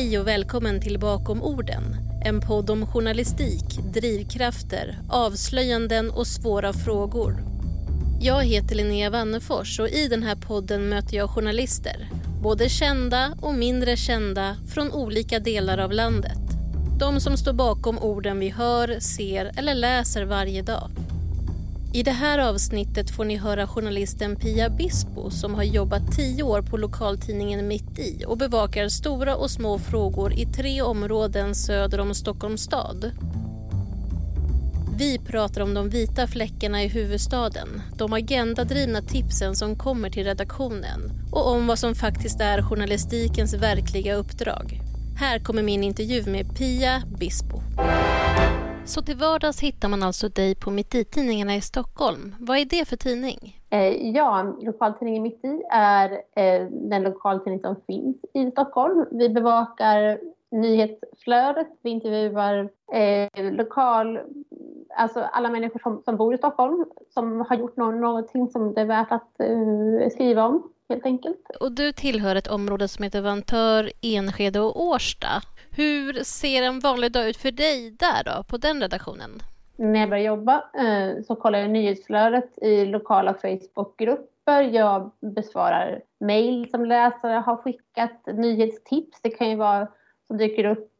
Hej och välkommen till Bakom orden. En podd om journalistik, drivkrafter, avslöjanden och svåra frågor. Jag heter Linnea Wannefors och i den här podden möter jag journalister. Både kända och mindre kända från olika delar av landet. De som står bakom orden vi hör, ser eller läser varje dag. I det här avsnittet får ni höra journalisten Pia Bispo som har jobbat tio år på lokaltidningen Mitt i och bevakar stora och små frågor i tre områden söder om Stockholms stad. Vi pratar om de vita fläckarna i huvudstaden, de agendadrivna tipsen som kommer till redaktionen och om vad som faktiskt är journalistikens verkliga uppdrag. Här kommer min intervju med Pia Bispo. Så till vardags hittar man alltså dig på Mitt i-tidningarna i Stockholm. Vad är det för tidning? Eh, ja, lokaltidningen Mitt i är eh, den lokaltidning som finns i Stockholm. Vi bevakar nyhetsflödet, vi intervjuar eh, lokal, alltså alla människor som, som bor i Stockholm som har gjort no någonting som det är värt att eh, skriva om helt enkelt. Och du tillhör ett område som heter Vantör, Enskede och Årsta. Hur ser en vanlig dag ut för dig där då, på den redaktionen? När jag började jobba eh, så kollar jag nyhetsflödet i lokala Facebookgrupper. Jag besvarar mejl som läsare har skickat, nyhetstips. Det kan ju vara som dyker upp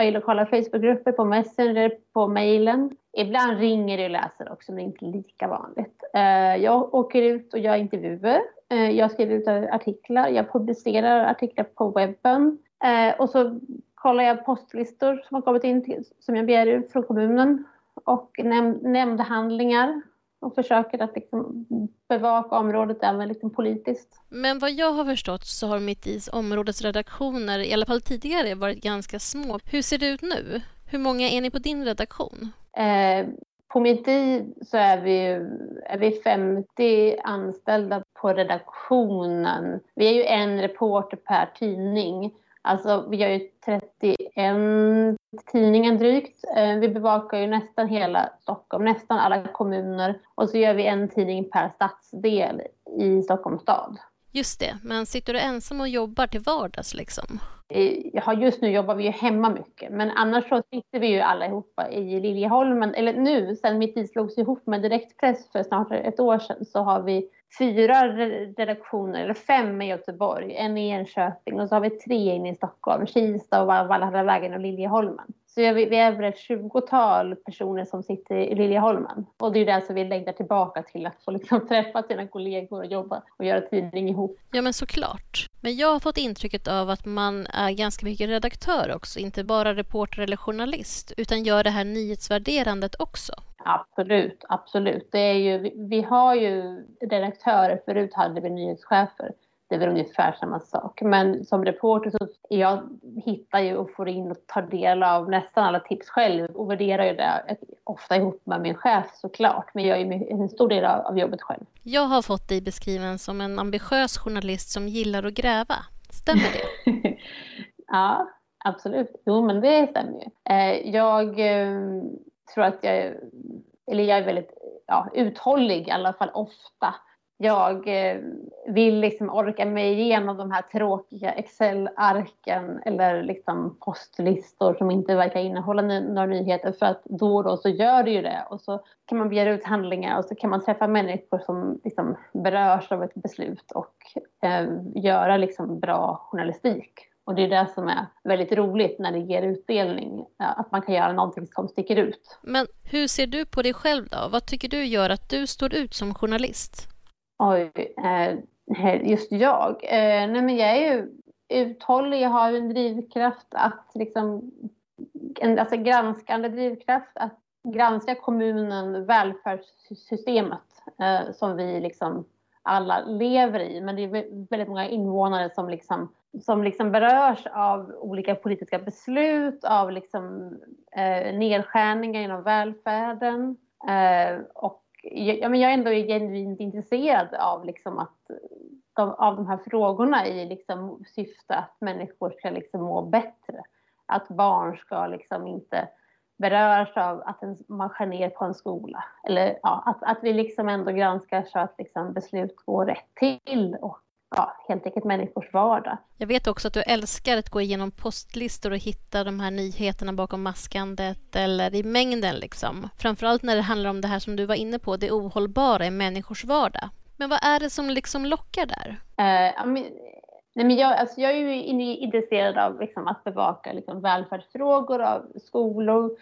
i lokala Facebookgrupper, på Messenger, på mejlen. Ibland ringer det läsare också, men inte lika vanligt. Eh, jag åker ut och gör intervjuer. Eh, jag skriver ut artiklar. Jag publicerar artiklar på webben. Eh, och så kollar jag postlistor som har kommit in till, som jag begär ut från kommunen och näm nämndhandlingar och försöker att liksom bevaka området även liksom politiskt. Men vad jag har förstått så har Mitt Is områdesredaktioner, i alla fall tidigare, varit ganska små. Hur ser det ut nu? Hur många är ni på din redaktion? Eh, på Mitt I så är vi, är vi 50 anställda på redaktionen. Vi är ju en reporter per tidning Alltså vi har ju 31 tidningar drygt. Eh, vi bevakar ju nästan hela Stockholm, nästan alla kommuner och så gör vi en tidning per stadsdel i Stockholms stad. Just det, men sitter du ensam och jobbar till vardags liksom? Eh, ja, just nu jobbar vi ju hemma mycket, men annars så sitter vi ju alla ihop i Liljeholmen. Eller nu, sen mitt tid slogs ihop med Direktpress för snart ett år sedan, så har vi fyra redaktioner, eller fem i Göteborg, en i Enköping och så har vi tre inne i Stockholm, Kista och Valhallavägen och Liljeholmen. Så vi, vi är väl ett tjugotal personer som sitter i Liljeholmen. Och det är det som vi längtar tillbaka till, att få liksom träffa sina kollegor och jobba och göra tidning ihop. Ja men såklart. Men jag har fått intrycket av att man är ganska mycket redaktör också, inte bara reporter eller journalist, utan gör det här nyhetsvärderandet också. Absolut, absolut. Det är ju, vi, vi har ju redaktörer, förut hade vi nyhetschefer det är väl ungefär samma sak. Men som reporter så jag hittar ju och får in och tar del av nästan alla tips själv och värderar ju det ofta ihop med min chef såklart. Men jag gör ju en stor del av jobbet själv. Jag har fått dig beskriven som en ambitiös journalist som gillar att gräva. Stämmer det? ja, absolut. Jo, men det stämmer ju. Eh, jag eh, tror att jag, eller jag är väldigt ja, uthållig i alla fall ofta jag eh, vill liksom orka mig igenom de här tråkiga Excel-arken eller liksom postlistor som inte verkar innehålla några nyheter för att då och då så gör det ju det och så kan man begära ut handlingar och så kan man träffa människor som liksom berörs av ett beslut och eh, göra liksom bra journalistik. Och det är det som är väldigt roligt när det ger utdelning, att man kan göra någonting som sticker ut. Men hur ser du på dig själv då? Vad tycker du gör att du står ut som journalist? Oj, eh, just jag? Eh, nej men jag är ju uthållig, jag har en drivkraft att liksom, en alltså granskande drivkraft att granska kommunen, välfärdssystemet eh, som vi liksom alla lever i. Men det är väldigt många invånare som liksom, som liksom berörs av olika politiska beslut, av liksom, eh, nedskärningar inom välfärden. Eh, och ja, men jag är ändå genuint intresserad av, liksom att, de, av de här frågorna i liksom syfte att människor ska liksom må bättre. Att barn ska liksom inte berörs av att en, man skär ner på en skola. Eller ja, att, att vi liksom ändå granskar så att liksom beslut går rätt till och ja, helt enkelt människors vardag. Jag vet också att du älskar att gå igenom postlistor och hitta de här nyheterna bakom maskandet eller i mängden liksom. Framförallt när det handlar om det här som du var inne på, det ohållbara i människors vardag. Men vad är det som liksom lockar där? Eh, men, nej men jag, alltså jag är ju intresserad av liksom att bevaka liksom välfärdsfrågor av skolor,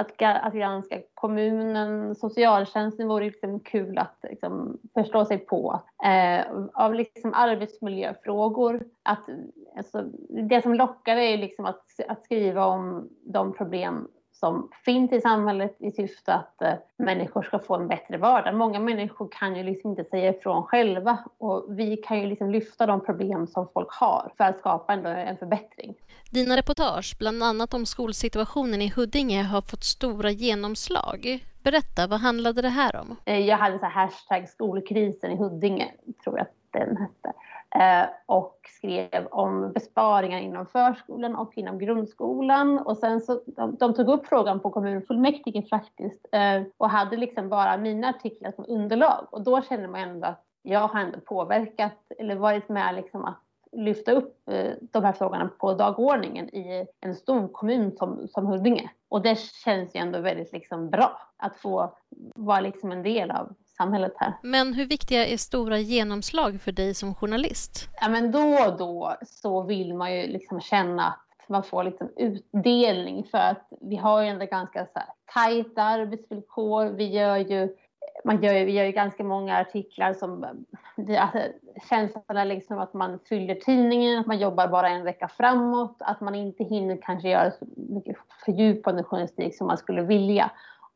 att, att granska kommunen, socialtjänsten vore liksom kul att liksom förstå sig på. Eh, av liksom arbetsmiljöfrågor. Att, alltså, det som lockar är liksom att, att skriva om de problem som finns i samhället i syfte att eh, människor ska få en bättre vardag. Många människor kan ju liksom inte säga ifrån själva och vi kan ju liksom lyfta de problem som folk har för att skapa en, en förbättring. Dina reportage, bland annat om skolsituationen i Huddinge, har fått stora genomslag. Berätta, vad handlade det här om? Eh, jag hade så här hashtag skolkrisen i Huddinge, tror jag att den hette. Eh, och skrev om besparingar inom förskolan och inom grundskolan. Och sen så, de, de tog upp frågan på kommunfullmäktige faktiskt eh, och hade liksom bara mina artiklar som underlag. Och då kände man ändå att jag har ändå påverkat eller varit med liksom att lyfta upp eh, de här frågorna på dagordningen i en stor kommun som, som Huddinge. Och det känns ju ändå väldigt liksom bra att få vara liksom en del av samhället här. Men hur viktiga är stora genomslag för dig som journalist? Ja, men då och då så vill man ju liksom känna att man får liksom utdelning för att vi har ju ändå ganska så här tajta arbetsvillkor. Vi gör ju man gör, vi gör ju ganska många artiklar som alltså, känslan liksom att man fyller tidningen, att man jobbar bara en vecka framåt, att man inte hinner kanske göra så mycket fördjupande journalistik som man skulle vilja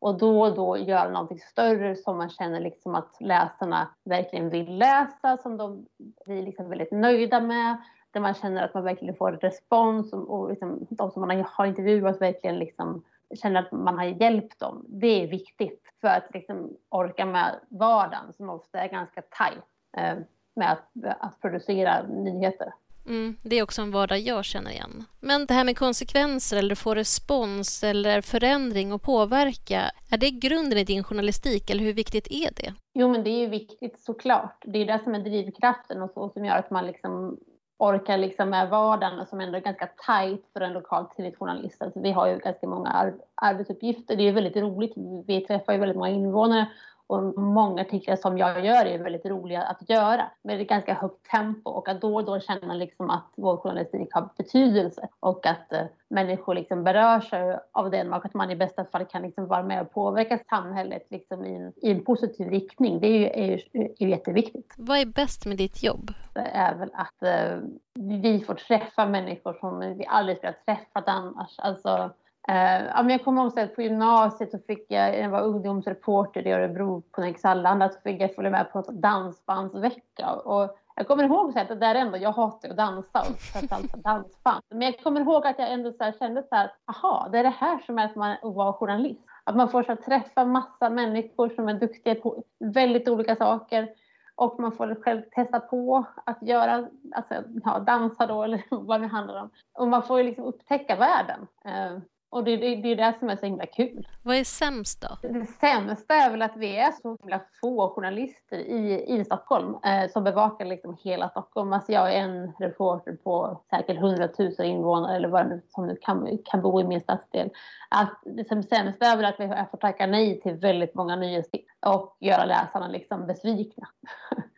och då och då göra någonting större som man känner liksom att läsarna verkligen vill läsa, som de blir liksom väldigt nöjda med, där man känner att man verkligen får respons och, och liksom, de som man har intervjuat verkligen liksom känner att man har hjälpt dem. Det är viktigt för att liksom orka med vardagen som ofta är ganska tajt eh, med att, att producera nyheter. Mm, det är också en vardag jag känner igen. Men det här med konsekvenser eller få respons eller förändring och påverka, är det grunden i din journalistik eller hur viktigt är det? Jo, men det är ju viktigt såklart. Det är det som är drivkraften och så som gör att man liksom orkar liksom med vardagen och som ändå är ganska tajt för en lokal tidningsjournalist. Alltså vi har ju ganska många arbetsuppgifter. Det är väldigt roligt. Vi träffar ju väldigt många invånare och många artiklar som jag gör är väldigt roliga att göra med ett ganska högt tempo och att då och då känna liksom att vår journalistik har betydelse och att eh, människor liksom berör sig av den och att man i bästa fall kan liksom vara med och påverka samhället liksom i, en, i en positiv riktning. Det är ju, är, ju, är jätteviktigt. Vad är bäst med ditt jobb? Det är väl att eh, vi får träffa människor som vi aldrig skulle ha träffat annars. Alltså, Uh, ja, men jag kommer ihåg att på gymnasiet så fick jag, jag var ungdomsreporter i Örebro på Nix Hallanda, så fick jag följa med på något dansbandsvecka. Och jag kommer ihåg att det där ändå, jag hatar att dansa och framförallt dansband. Men jag kommer ihåg att jag ändå så kände så här, aha, det är det här som är att, man, var vara journalist. Att man får så här, träffa massa människor som är duktiga på väldigt olika saker. Och man får själv testa på att göra, alltså ja, dansa då eller vad det handlar om. Och man får ju liksom upptäcka världen. Eh, och det, det, det är det som är så himla kul. Vad är sämst då? Det sämsta är väl att vi är så himla få journalister i, i Stockholm eh, som bevakar liksom hela Stockholm. Alltså jag är en reporter på säkert 100 000 invånare eller vad som nu kan, kan bo i min stadsdel. Att det som sämsta är väl att vi får tacka nej till väldigt många nyhetstips och göra läsarna liksom besvikna.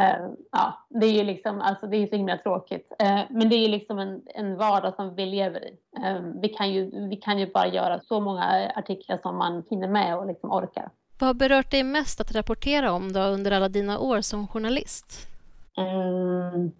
Uh, ja, det är ju liksom, alltså det är så himla tråkigt. Uh, men det är liksom en, en vardag som vi lever i. Uh, vi, kan ju, vi kan ju bara göra så många artiklar som man hinner med och liksom orkar. Vad har berört dig mest att rapportera om då under alla dina år som journalist? Um,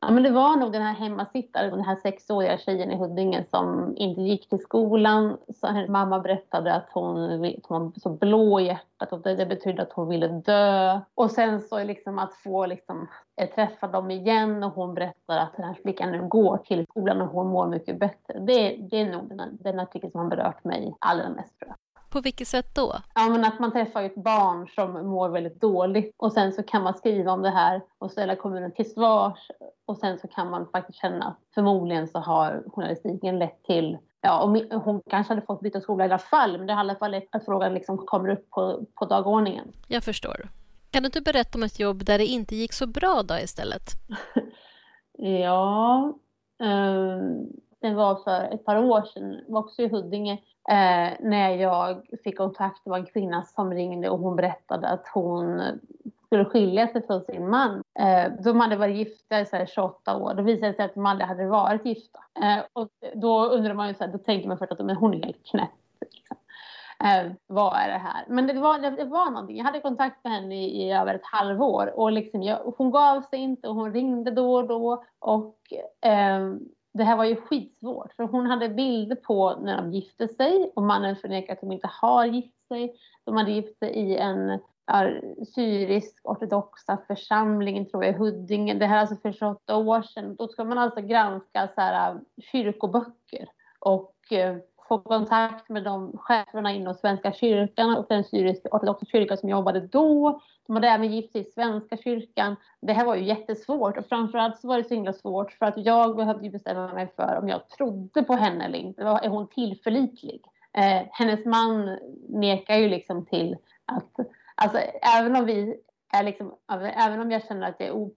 Ja, men det var nog den här hemmasittaren, den här sexåriga tjejen i Huddinge som inte gick till skolan. Så hennes mamma berättade att hon, hon var så blå i hjärtat och det, det betydde att hon ville dö. Och sen så liksom att få liksom, eh, träffa dem igen och hon berättar att den här flickan nu går till skolan och hon mår mycket bättre. Det, det är nog den, den artikeln som har berört mig allra mest tror jag. På vilket sätt då? Ja, men att man träffar ett barn som mår väldigt dåligt och sen så kan man skriva om det här och ställa kommunen till svars och sen så kan man faktiskt känna att förmodligen så har journalistiken lett till Ja, och hon kanske hade fått byta skola i alla fall, men det har i alla fall att frågan liksom kommer upp på, på dagordningen. Jag förstår. kan du inte berätta om ett jobb där det inte gick så bra då istället? ja, um, det var för ett par år sedan, var också i Huddinge, eh, när jag fick kontakt. Det var en kvinna som ringde och hon berättade att hon skulle skilja sig från sin man. Eh, de hade varit gifta i så 28 år. Då visade det sig att de aldrig hade varit gifta. Eh, och då undrar man ju så här, då tänker man först att men hon är helt knäpp. Liksom. Eh, vad är det här? Men det var, det, det var någonting. Jag hade kontakt med henne i, i över ett halvår och liksom jag, hon gav sig inte och hon ringde då och då. Och eh, det här var ju skitsvårt för hon hade bilder på när de gifte sig och mannen förnekade att de inte har gift sig. De hade gift sig i en syrisk ortodoxa församlingen tror jag i Huddinge. Det här är alltså för 28 år sedan. Då ska man alltså granska så här, äh, kyrkoböcker och äh, få kontakt med de cheferna inom Svenska kyrkan och den syriska ortodoxa kyrkan som jobbade då. De hade även gift sig i Svenska kyrkan. Det här var ju jättesvårt och framförallt så var det så himla svårt för att jag behövde bestämma mig för om jag trodde på henne eller inte. Är hon tillförlitlig? Eh, hennes man nekar ju liksom till att Alltså även om vi är liksom, även om jag känner att jag är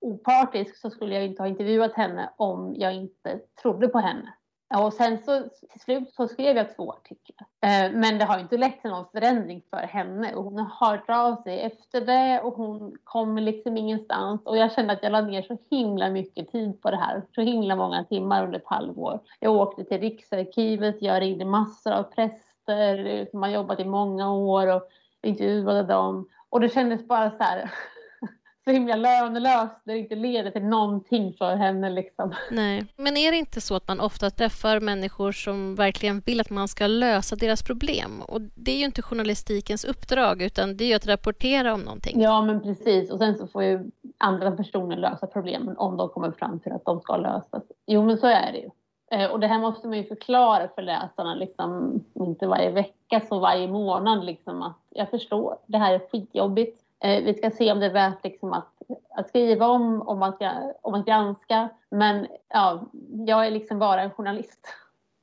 opartisk så skulle jag inte ha intervjuat henne om jag inte trodde på henne. Och sen så till slut så skrev jag två artiklar. Eh, men det har inte lett till någon förändring för henne och hon har hört av sig efter det och hon kommer liksom ingenstans. Och jag kände att jag la ner så himla mycket tid på det här, så himla många timmar under ett halvår. Jag åkte till Riksarkivet, jag ringde massor av präster som har jobbat i många år och intervjuade dem och det kändes bara så här så himla lönelöst det inte leder till någonting för henne. Liksom. Nej. Men är det inte så att man ofta träffar människor som verkligen vill att man ska lösa deras problem? Och det är ju inte journalistikens uppdrag utan det är ju att rapportera om någonting. Ja men precis och sen så får ju andra personer lösa problemen om de kommer fram till att de ska lösas. Jo men så är det ju. Eh, och det här måste man ju förklara för läsarna, liksom, inte varje vecka så varje månad. Liksom, att jag förstår, det här är skitjobbigt. Eh, vi ska se om det är värt liksom, att, att skriva om, om att, om att granska. Men ja, jag är liksom bara en journalist.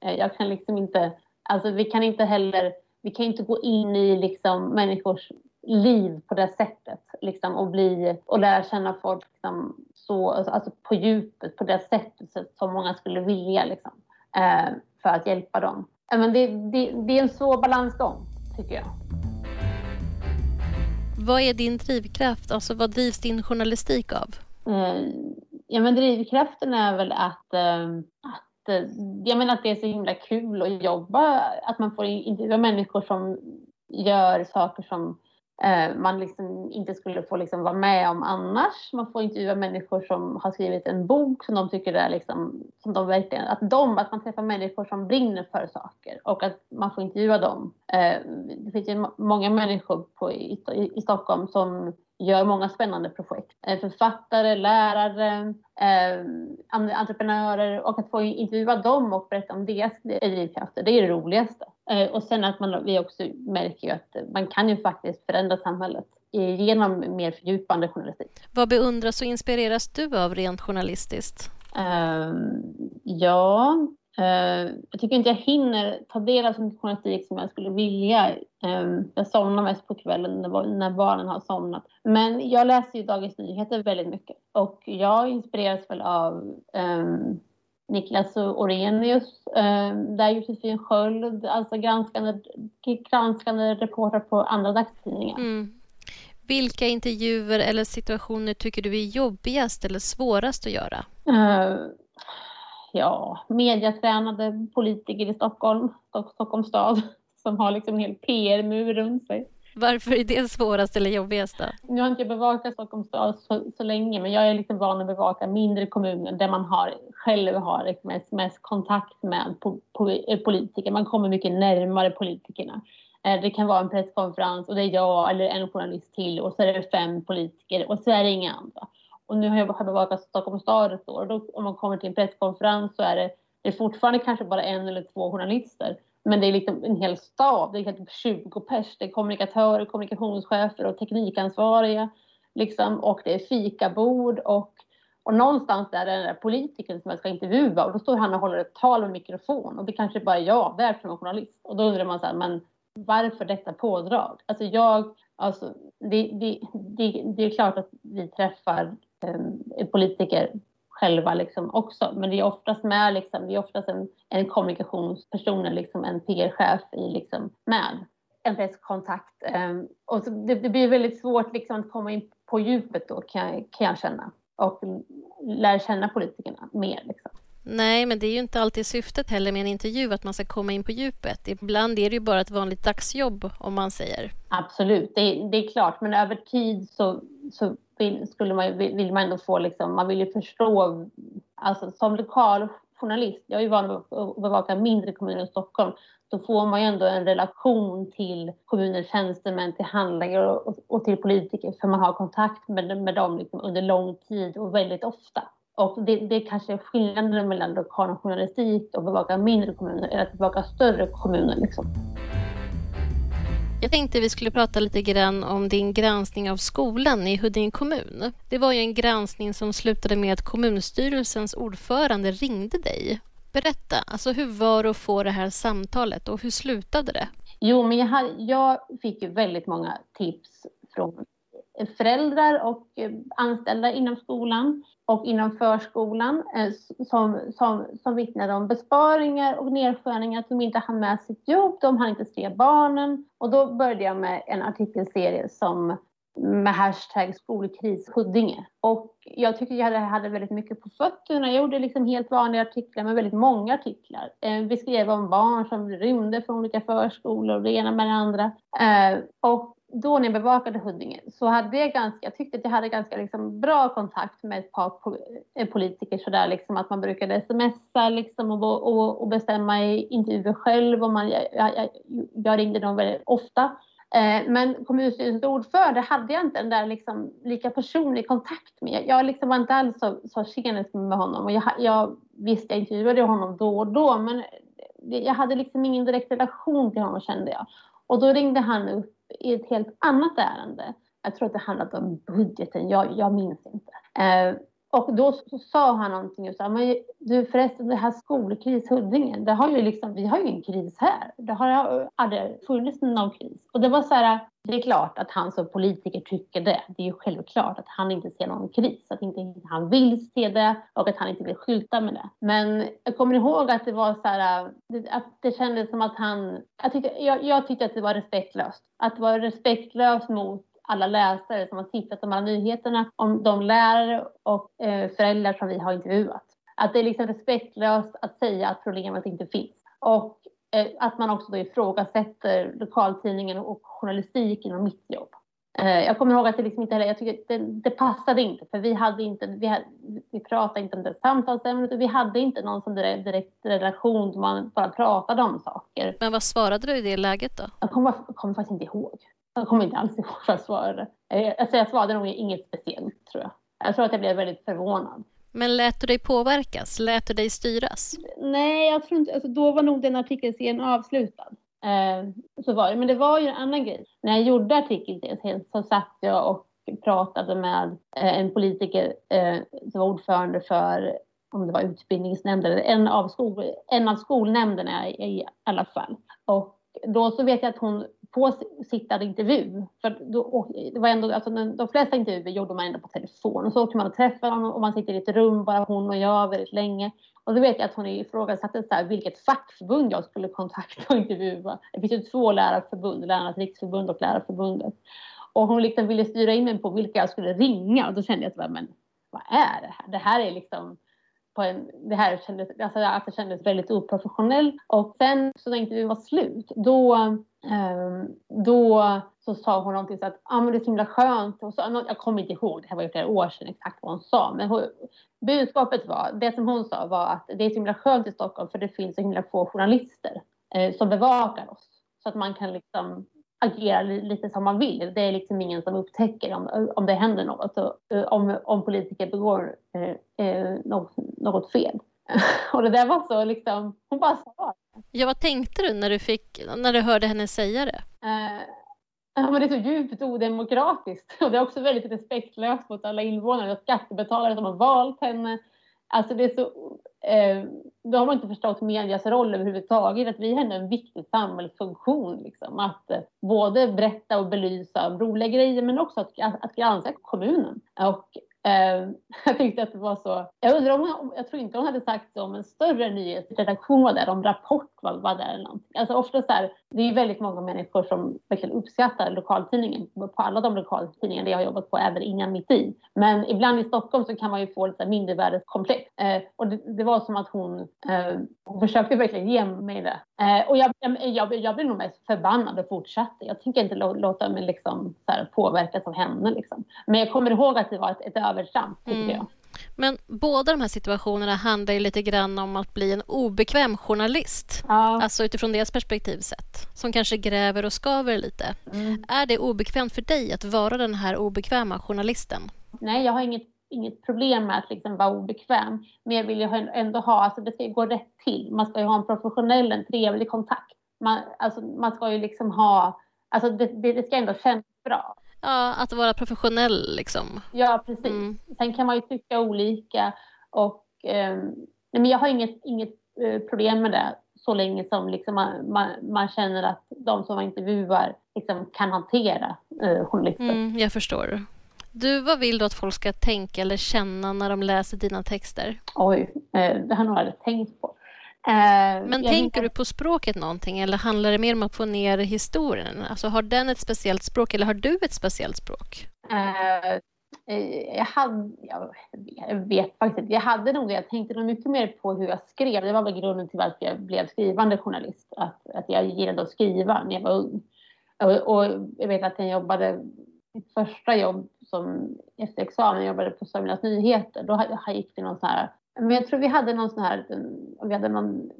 Eh, jag kan liksom inte, alltså vi kan inte heller, vi kan inte gå in i liksom människors liv på det sättet liksom, och, bli, och lära känna folk liksom, så, alltså på djupet, på det sättet som många skulle vilja liksom, eh, för att hjälpa dem. Eh, men det, det, det är en svår balansgång, tycker jag. Vad är din drivkraft? Alltså, vad drivs din journalistik av? Eh, ja, men drivkraften är väl att, eh, att eh, jag menar att det är så himla kul att jobba, att man får intervjua människor som gör saker som Eh, Eh, man liksom inte skulle få liksom vara med om annars. Man får intervjua människor som har skrivit en bok som de tycker är liksom, som de verkligen, att de, att man träffar människor som brinner för saker och att man får intervjua dem. Eh, det finns ju många människor på, i, i Stockholm som gör många spännande projekt. Eh, författare, lärare, eh, entreprenörer och att få intervjua dem och berätta om deras drivkrafter, det är det roligaste. Eh, och sen att man, vi också märker ju att man kan ju faktiskt förändra samhället genom mer fördjupande journalistik. Vad beundras och inspireras du av rent journalistiskt? Um, ja, uh, jag tycker inte jag hinner ta del av sån journalistik som jag skulle vilja. Um, jag somnar mest på kvällen när, när barnen har somnat. Men jag läser ju Dagens Nyheter väldigt mycket och jag inspireras väl av um, Niklas Orenius, eh, där Josefin Sköld, alltså granskande, granskande reportrar på andra dagstidningar. Mm. Vilka intervjuer eller situationer tycker du är jobbigast eller svårast att göra? Uh, ja, mediatränade politiker i Stockholm, Stockholms stad, som har liksom en hel PR-mur runt sig. Varför är det svårast eller jobbigast då? Nu har inte jag bevakat Stockholms stad så, så, länge, men jag är lite van att bevaka mindre kommuner där man har, själv har liksom mest, mest kontakt med po, po, eh, politiker. Man kommer mycket närmare politikerna. Eh, det kan vara en presskonferens och det är jag eller en journalist till och så är det fem politiker och så är det inga andra. Och nu har jag bevakat Stockholms stad ett år och då, om man kommer till en presskonferens så är det, det är fortfarande kanske bara en eller två journalister. Men det är liksom en hel stab, det är typ 20 pers. Det är kommunikatörer, kommunikationschefer och teknikansvariga. Liksom, och det är fikabord och, och någonstans där är det den där politikern som jag ska intervjua och då står han och håller ett tal med mikrofon och det kanske bara är jag där som är journalist. Och då undrar man så här, men varför detta pådrag? Alltså jag, alltså det, det, det, det är klart att vi träffar eh, politiker själva liksom också. Men det är oftast med, liksom, det är oftast en, en kommunikationsperson, liksom en PR-chef i, liksom, med en presskontakt. Um, och så det, det, blir väldigt svårt liksom, att komma in på djupet då kan, kan jag känna och lära känna politikerna mer. Liksom. Nej, men det är ju inte alltid syftet heller med en intervju att man ska komma in på djupet. Ibland är det ju bara ett vanligt dagsjobb om man säger. Absolut, det, det är klart, men över tid så, så vill, skulle man, vill man ändå få, liksom, man vill ju förstå, alltså som lokal journalist, jag är ju van att bevaka mindre kommuner i Stockholm, då får man ju ändå en relation till kommunens tjänstemän, till handläggare och, och, till politiker, för man har kontakt med, med dem liksom under lång tid och väldigt ofta. Och det, det kanske är skillnaden mellan lokal journalistik och bevaka mindre kommuner, eller att bevaka större kommuner. Liksom. Jag tänkte vi skulle prata lite grann om din granskning av skolan i Huddinge kommun. Det var ju en granskning som slutade med att kommunstyrelsens ordförande ringde dig. Berätta, alltså hur var det att få det här samtalet och hur slutade det? Jo, men jag, hade, jag fick ju väldigt många tips från föräldrar och eh, anställda inom skolan och inom förskolan eh, som, som, som vittnade om besparingar och nedskärningar, att de inte hann med sitt jobb, de hann inte se barnen. Och då började jag med en artikelserie som med hashtag skolkris Huddinge. Och jag tyckte jag hade väldigt mycket på fötterna. Jag gjorde liksom helt vanliga artiklar men väldigt många artiklar. Eh, vi skrev om barn som rymde från olika förskolor och det ena med det andra. Eh, och då när jag bevakade Huddinge så hade jag ganska, jag tyckte att jag hade ganska liksom bra kontakt med ett par eh, politiker sådär liksom att man brukade smsa liksom och, och, och bestämma i intervjuer själv och man, jag, jag, jag ringde dem väldigt ofta. Eh, men kommunstyrelsens ordförande hade jag inte den där liksom lika personlig kontakt med. Jag liksom var inte alls så, så tjenis med honom och jag, jag visst jag intervjuade honom då och då men jag hade liksom ingen direkt relation till honom kände jag. Och då ringde han upp i ett helt annat ärende. Jag tror att det handlade om budgeten, jag, jag minns inte. Eh, och då sa han någonting och sa, men du förresten det här skolkris Huddinge, det har ju liksom, vi har ju en kris här. Det har aldrig funnits någon kris. Och det var så här, det är klart att han som politiker tycker det. Det är ju självklart att han inte ser någon kris, att inte han vill se det och att han inte vill skylta med det. Men jag kommer ihåg att det var så här, att det kändes som att han, jag tyckte, jag, jag tyckte att det var respektlöst. Att det var respektlöst mot alla läsare som har tittat på de här nyheterna om de lärare och eh, föräldrar som vi har intervjuat. Att det är liksom respektlöst att säga att problemet inte finns. Och eh, att man också då ifrågasätter lokaltidningen och journalistiken och mitt jobb. Eh, jag kommer ihåg att det liksom inte heller, jag tycker det, det passade inte för vi hade inte, vi, hade, vi pratade inte om det samtalsämnet och vi hade inte någon som direkt, direkt relation där man bara pratade om saker. Men vad svarade du i det läget då? Jag kommer, kommer faktiskt inte ihåg. Jag kommer inte alls ihåg vad jag svarade. Alltså jag svarade nog inget speciellt tror jag. Jag tror att jag blev väldigt förvånad. Men lät du dig påverkas? Lät du dig styras? Nej, jag tror inte, alltså då var nog den artikelserien avslutad. Eh, så var det. Men det var ju en annan grej. När jag gjorde artikeln så satt jag och pratade med eh, en politiker eh, som var ordförande för om det var utbildningsnämnden eller en av, skol, en av skolnämnderna i alla fall. Och då så vet jag att hon på sittad intervju. För då, det var ändå, alltså, de flesta intervjuer gjorde man ändå på telefon. Och så åkte man och träffade honom och man sitter i ett rum, bara hon och jag, väldigt länge. Och då vet jag att hon ifrågasatte så här, vilket fackförbund jag skulle kontakta och intervjua. Det finns ju två lärarförbund, Lärarnas riksförbund och Lärarförbundet. Och hon liksom ville styra in mig på vilka jag skulle ringa och då kände jag att men vad är det här? Det här är liksom på en, det här kändes, alltså att det kändes väldigt oprofessionellt. Och sen så när intervjun var slut, då, um, då så sa hon någonting så att ah, men det är så himla skönt. Och så, jag kommer inte ihåg, det här var ju flera år sedan exakt vad hon sa. Men hon, budskapet var, det som hon sa var att det är så himla skönt i Stockholm för det finns så himla få journalister eh, som bevakar oss. Så att man kan liksom agera lite som man vill. Det är liksom ingen som upptäcker om, om det händer något, eh, om, om politiker begår eh, eh, något, något fel. Och det där var så liksom, hon bara sa Ja, vad tänkte du när du, fick, när du hörde henne säga det? Eh, ja, men det är så djupt odemokratiskt och det är också väldigt respektlöst mot alla invånare och skattebetalare som har valt henne. Alltså det är så, eh, då har man inte förstått medias roll överhuvudtaget. Att vi har en viktig samhällsfunktion. Liksom. Att eh, både berätta och belysa roliga grejer men också att, att, att granska kommunen. Och Eh, jag tyckte att det var så. Jag undrar om jag tror inte hon hade sagt så om en större nyhetsredaktion var där, om Rapport var, var där eller någonting. Alltså ofta så här, det är väldigt många människor som verkligen uppskattar lokaltidningen på alla de lokaltidningar jag har jobbat på, även innan mitt i. Men ibland i Stockholm så kan man ju få lite mindervärdeskomplex. Eh, och det, det, var som att hon, eh, hon försökte verkligen ge mig det. Eh, och jag, jag, jag blev nog mest förbannad och fortsatte. Jag tänker inte låta mig liksom, här, påverkas av henne. Liksom. Men jag kommer ihåg att det var ett, ett övertramp, tyckte mm. jag. Men båda de här situationerna handlar ju lite grann om att bli en obekväm journalist. Ja. Alltså utifrån deras perspektiv sett. Som kanske gräver och skaver lite. Mm. Är det obekvämt för dig att vara den här obekväma journalisten? Nej, jag har inget, inget problem med att liksom vara obekväm. Men jag vill ju ändå ha, alltså det ska gå rätt till. Man ska ju ha en professionell, en trevlig kontakt. Man, alltså, man ska ju liksom ha, alltså det, det ska ändå kännas bra. Ja, att vara professionell liksom. Ja, precis. Mm. Sen kan man ju tycka olika och eh, men jag har inget, inget eh, problem med det så länge som liksom man, man, man, känner att de som man intervjuar liksom kan hantera eh, journalister. Mm, jag förstår. Du, vad vill du att folk ska tänka eller känna när de läser dina texter? Oj, eh, det har jag nog aldrig tänkt på. Eh, Men tänker du på språket någonting eller handlar det mer om att få ner historien? Alltså har den ett speciellt språk eller har du ett speciellt språk? Uh, jag, hade, jag vet faktiskt inte. Jag hade nog jag tänkte nog mycket mer på hur jag skrev. Det var väl grunden till att jag blev skrivande journalist. Att, att jag gillade att skriva när jag var ung. Och, och jag vet att jag jobbade, mitt första jobb som efter examen jobbade på Sörmlands Nyheter. Då gick det någon sån här men jag tror vi hade någon sån här, vi hade någon,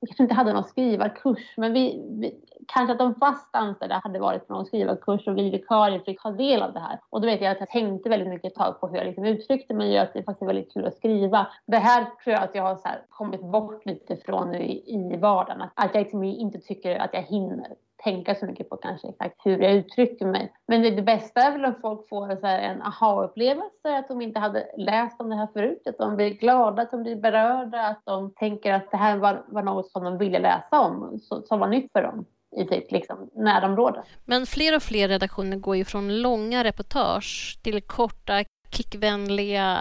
vi kanske inte hade någon skrivarkurs, men vi, vi kanske att de fast anställda hade varit på någon skrivarkurs och vi vikarier fick ta del av det här. Och då vet jag att jag tänkte väldigt mycket ett tag på hur jag liksom uttryckte mig och att det faktiskt är väldigt kul att skriva. Det här tror jag att jag har så kommit bort lite från nu i, i vardagen. Att jag liksom inte tycker att jag hinner tänka så mycket på kanske exakt hur jag uttrycker mig. Men det, det bästa är väl om folk får så en aha-upplevelse, att de inte hade läst om det här förut, att de blir glada, att de blir berörda, att de tänker att det här var, var något som de ville läsa om, så, som var nytt för dem i sitt liksom, närområde. Men fler och fler redaktioner går ju från långa reportage till korta klickvänliga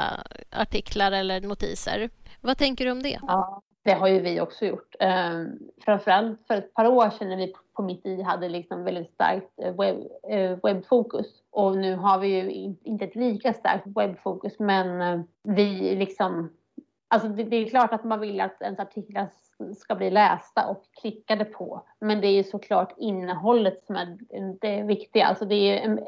artiklar eller notiser. Vad tänker du om det? Ja, det har ju vi också gjort. Eh, framförallt för ett par år sedan när vi på mitt i hade liksom väldigt starkt eh, webb, eh, webbfokus. Och nu har vi ju inte ett lika starkt webbfokus men eh, vi liksom... Alltså det, det, är klart att man vill att ens artiklar ska bli lästa och klickade på. Men det är ju såklart innehållet som är det viktiga. Alltså det är en,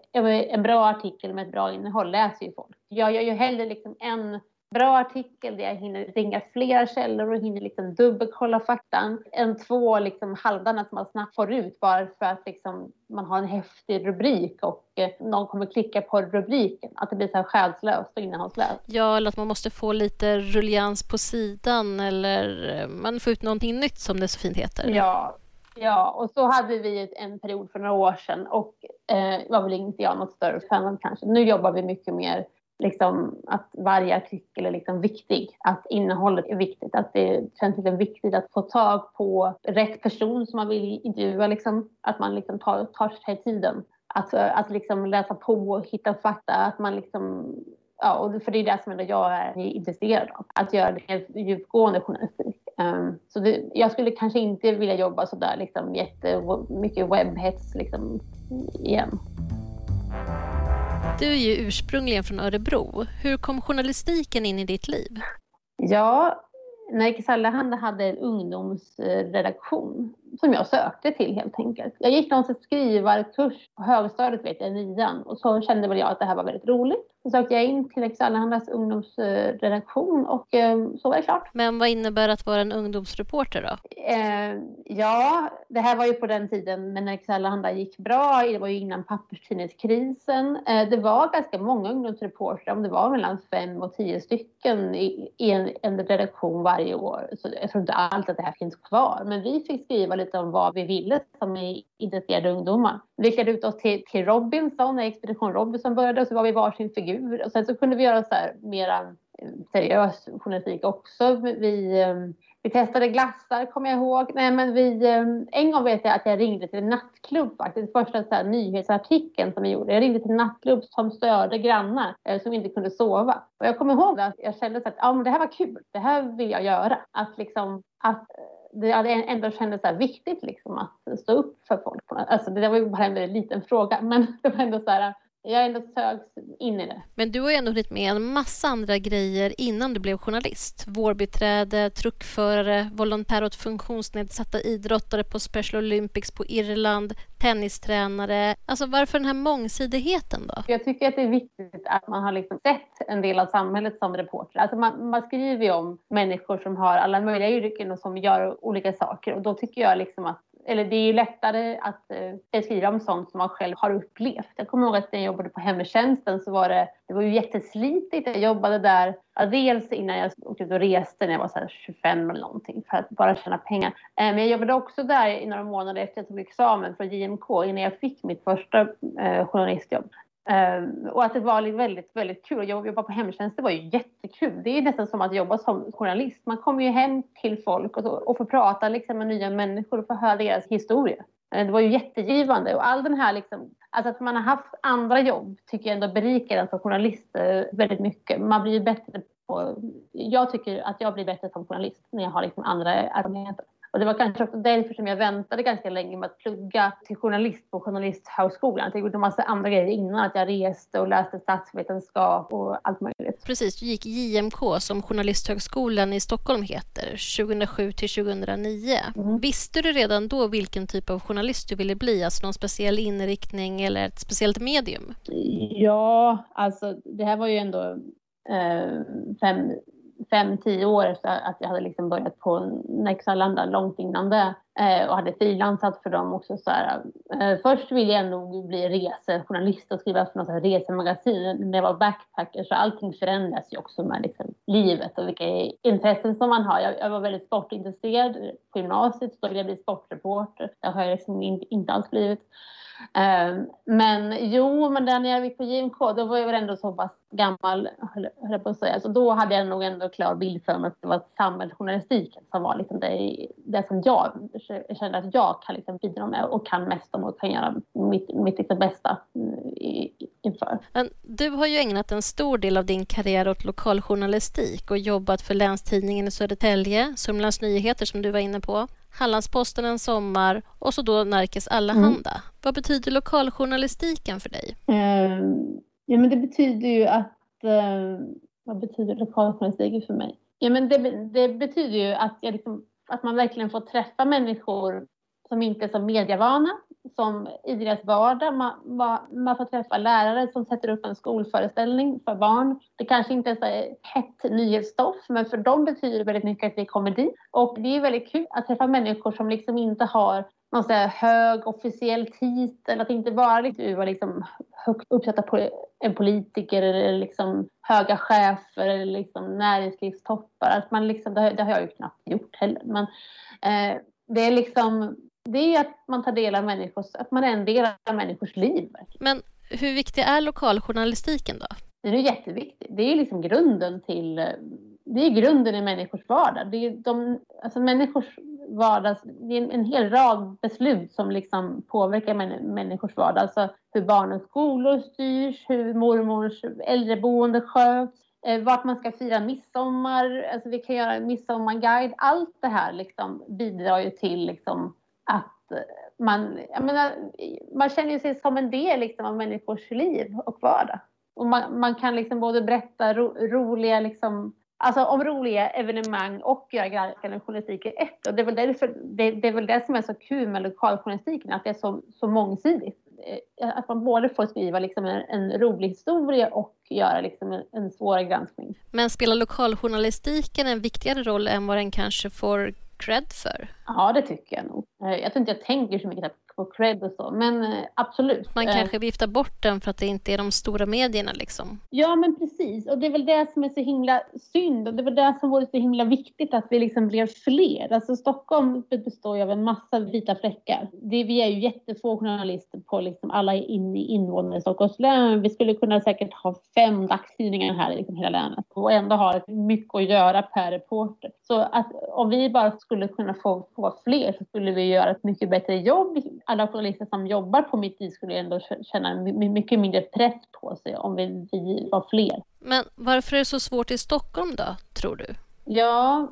en bra artikel med ett bra innehåll läser ju folk. Jag gör ju hellre liksom en bra artikel där jag hinner ringa flera källor och hinner liksom dubbelkolla faktan än två liksom halvdana som man snabbt får ut bara för att liksom man har en häftig rubrik och eh, någon kommer klicka på rubriken. Att det blir så här själslöst och innehållslöst. Ja, eller att man måste få lite rullians på sidan eller eh, man får ut någonting nytt som det så fint heter. Ja, Ja, och så hade vi en period för några år sedan och eh, var väl inte jag något större fan av kanske. Nu jobbar vi mycket mer liksom, att varje artikel är liksom viktig, att innehållet är viktigt, att det känns liksom viktigt att få tag på rätt person som man vill intervjua, liksom, att man liksom tar, tar sig tiden. Att, att liksom läsa på och hitta fakta, att man liksom Ja, för det är det som jag är intresserad av, att göra det djupgående journalistik. Um, så det, jag skulle kanske inte vilja jobba så där liksom jättemycket webbhets liksom, igen. Du är ju ursprungligen från Örebro. Hur kom journalistiken in i ditt liv? Ja, Nerikes Allehanda hade en ungdomsredaktion som jag sökte till helt enkelt. Jag gick någon skrivarkurs på högstadiet, vet jag, nian och så kände väl jag att det här var väldigt roligt. Så sökte jag in till Allehandas ungdomsredaktion och eh, så var det klart. Men vad innebär att vara en ungdomsreporter då? Eh, ja, det här var ju på den tiden när Allehanda gick bra. Det var ju innan papperstidningskrisen. Eh, det var ganska många ungdomsreportrar, om det var mellan fem och tio stycken i, i en, en redaktion varje år. Så jag tror inte alls att det här finns kvar. Men vi fick skriva lite om vad vi ville som intresserade ungdomar. Vi klädde ut oss till, till Robinson, när Expedition Robinson började, och så var vi varsin figur. Och sen så kunde vi göra så här mera eh, seriös journalistik också. Vi, eh, vi testade glassar, kommer jag ihåg. Nej, men vi, eh, en gång vet jag att jag ringde till en nattklubb faktiskt. Första så här, nyhetsartikeln som vi gjorde. Jag ringde till en nattklubb som störde grannar eh, som inte kunde sova. Och jag kommer ihåg att jag kände att ja, men det här var kul. Det här vill jag göra. Att liksom, att det ändå kändes så viktigt liksom att stå upp för folk. Alltså det var ju bara en liten fråga, men det var ändå så här, jag ändå sögs in i det. Men du har ju ändå hunnit med en massa andra grejer innan du blev journalist. Vårbiträde, truckförare, volontär åt funktionsnedsatta idrottare på Special Olympics på Irland, tennistränare. Alltså varför den här mångsidigheten då? Jag tycker att det är viktigt att man har liksom sett en del av samhället som reporter. Alltså man, man skriver ju om människor som har alla möjliga yrken och som gör olika saker och då tycker jag liksom att eller det är ju lättare att eh, skriva om sånt som man själv har upplevt. Jag kommer ihåg att när jag jobbade på hemtjänsten så var det, det var ju jätteslitigt. Jag jobbade där dels innan jag åkte ut och reste när jag var så 25 eller någonting för att bara tjäna pengar. Eh, men jag jobbade också där i några månader efter att jag tog examen från JMK innan jag fick mitt första eh, journalistjobb. Um, och att det var liksom väldigt, väldigt kul. Att jobba på hemtjänst det var ju jättekul. Det är nästan som att jobba som journalist. Man kommer ju hem till folk och, och får prata liksom, med nya människor och få höra deras historia. Uh, ehm, det var ju jättegivande och all den här liksom, alltså att man har haft andra jobb tycker jag ändå berikar en som journalist eh, väldigt mycket. Man blir ju bättre på, jag tycker att jag blir bättre som journalist när jag har liksom andra erfarenheter. Och det var kanske också därför som jag väntade ganska länge med att plugga till journalist på Journalisthögskolan. Jag gjorde en massa andra grejer innan, att jag reste och läste statsvetenskap och allt möjligt. Precis, du gick JMK som Journalisthögskolan i Stockholm heter, 2007 till 2009. Mm. Visste du redan då vilken typ av journalist du ville bli? Alltså någon speciell inriktning eller ett speciellt medium? Ja, alltså det här var ju ändå eh, fem fem, tio år efter att jag hade liksom börjat på Nexalanda långt innan det eh, och hade frilansat för dem också. Så här, eh, först ville jag nog bli resejournalist och skriva för något resemagasin när jag var backpacker så allting förändras ju också med liksom, livet och vilka intressen som man har. Jag, jag var väldigt sportintresserad på gymnasiet, så ville jag bli sportreporter. Det har jag liksom inte alls blivit. Ehm, men jo, men när jag gick på JMK då var jag väl ändå så pass gammal, höll jag på att säga. Så då hade jag nog ändå klar bild för mig att det var samhällsjournalistiken som var liksom det, det som jag kände att jag kan liksom bidra med och kan mest om och kan göra mitt, mitt liksom bästa mm, inför. Men du har ju ägnat en stor del av din karriär åt lokaljournalistik och jobbat för Länstidningen i Södertälje, Sörmlands Nyheter som du var inne på. Hallandsposten en sommar och så då Närkes Allehanda. Mm. Vad betyder lokaljournalistiken för dig? Uh, ja, men det betyder ju att... Uh, vad betyder lokaljournalistiken för mig? Ja, men det, det betyder ju att, jag liksom, att man verkligen får träffa människor som inte är så medievana, som i deras vardag. Man, man får träffa lärare som sätter upp en skolföreställning för barn. Det kanske inte är så hett nyhetsstoff, men för dem betyder det väldigt mycket att vi kommer dit. Och det är väldigt kul att träffa människor som liksom inte har någon så hög officiell titel, att inte bara liksom, vara liksom högt uppsatta på en politiker eller liksom höga chefer eller liksom näringslivstoppar. Att man liksom, det, det har jag ju knappt gjort heller. Men eh, det är liksom det är att man tar del av människors, att man är en del av människors liv. Men hur viktig är lokaljournalistiken då? Den är jätteviktig. Det är liksom grunden till, det är grunden i människors vardag. Det är de, alltså människors vardag, det är en hel rad beslut som liksom påverkar människors vardag. Alltså hur barnens skolor styrs, hur mormors äldreboende sköts, eh, vart man ska fira midsommar, alltså vi kan göra en midsommarguide. Allt det här liksom bidrar ju till liksom att eh, man, jag menar, man känner sig som en del liksom av människors liv och vardag. Och man, man kan liksom både berätta ro, roliga, liksom, alltså om roliga evenemang och göra granskande journalistik i ett. Och det är, väl därför, det, det, är väl det som är så kul med lokaljournalistiken, att det är så, så mångsidigt. Eh, att man både får skriva liksom en, en rolig historia och göra liksom en, en svår granskning. Men spelar lokaljournalistiken en viktigare roll än vad den kanske får rädd för? Ja, det tycker jag nog. Eh, jag tror inte jag tänker så mycket få cred och så. Men eh, absolut. Man kanske viftar bort den för att det inte är de stora medierna liksom. Ja, men precis. Och det är väl det som är så himla synd och det väl det som vore så himla viktigt att vi liksom blir fler. Alltså Stockholm består ju av en massa vita fläckar. Det, vi är ju jättefå journalister på liksom alla in, invånare i Stockholms län. Vi skulle kunna säkert ha fem dagstidningar här i liksom hela länet och ändå ha mycket att göra per reporter. Så att om vi bara skulle kunna få, få fler så skulle vi göra ett mycket bättre jobb. Alla journalister som jobbar på Mitt i skulle ändå känna mycket mindre press på sig om vi, vi var fler. Men varför är det så svårt i Stockholm då, tror du? Ja,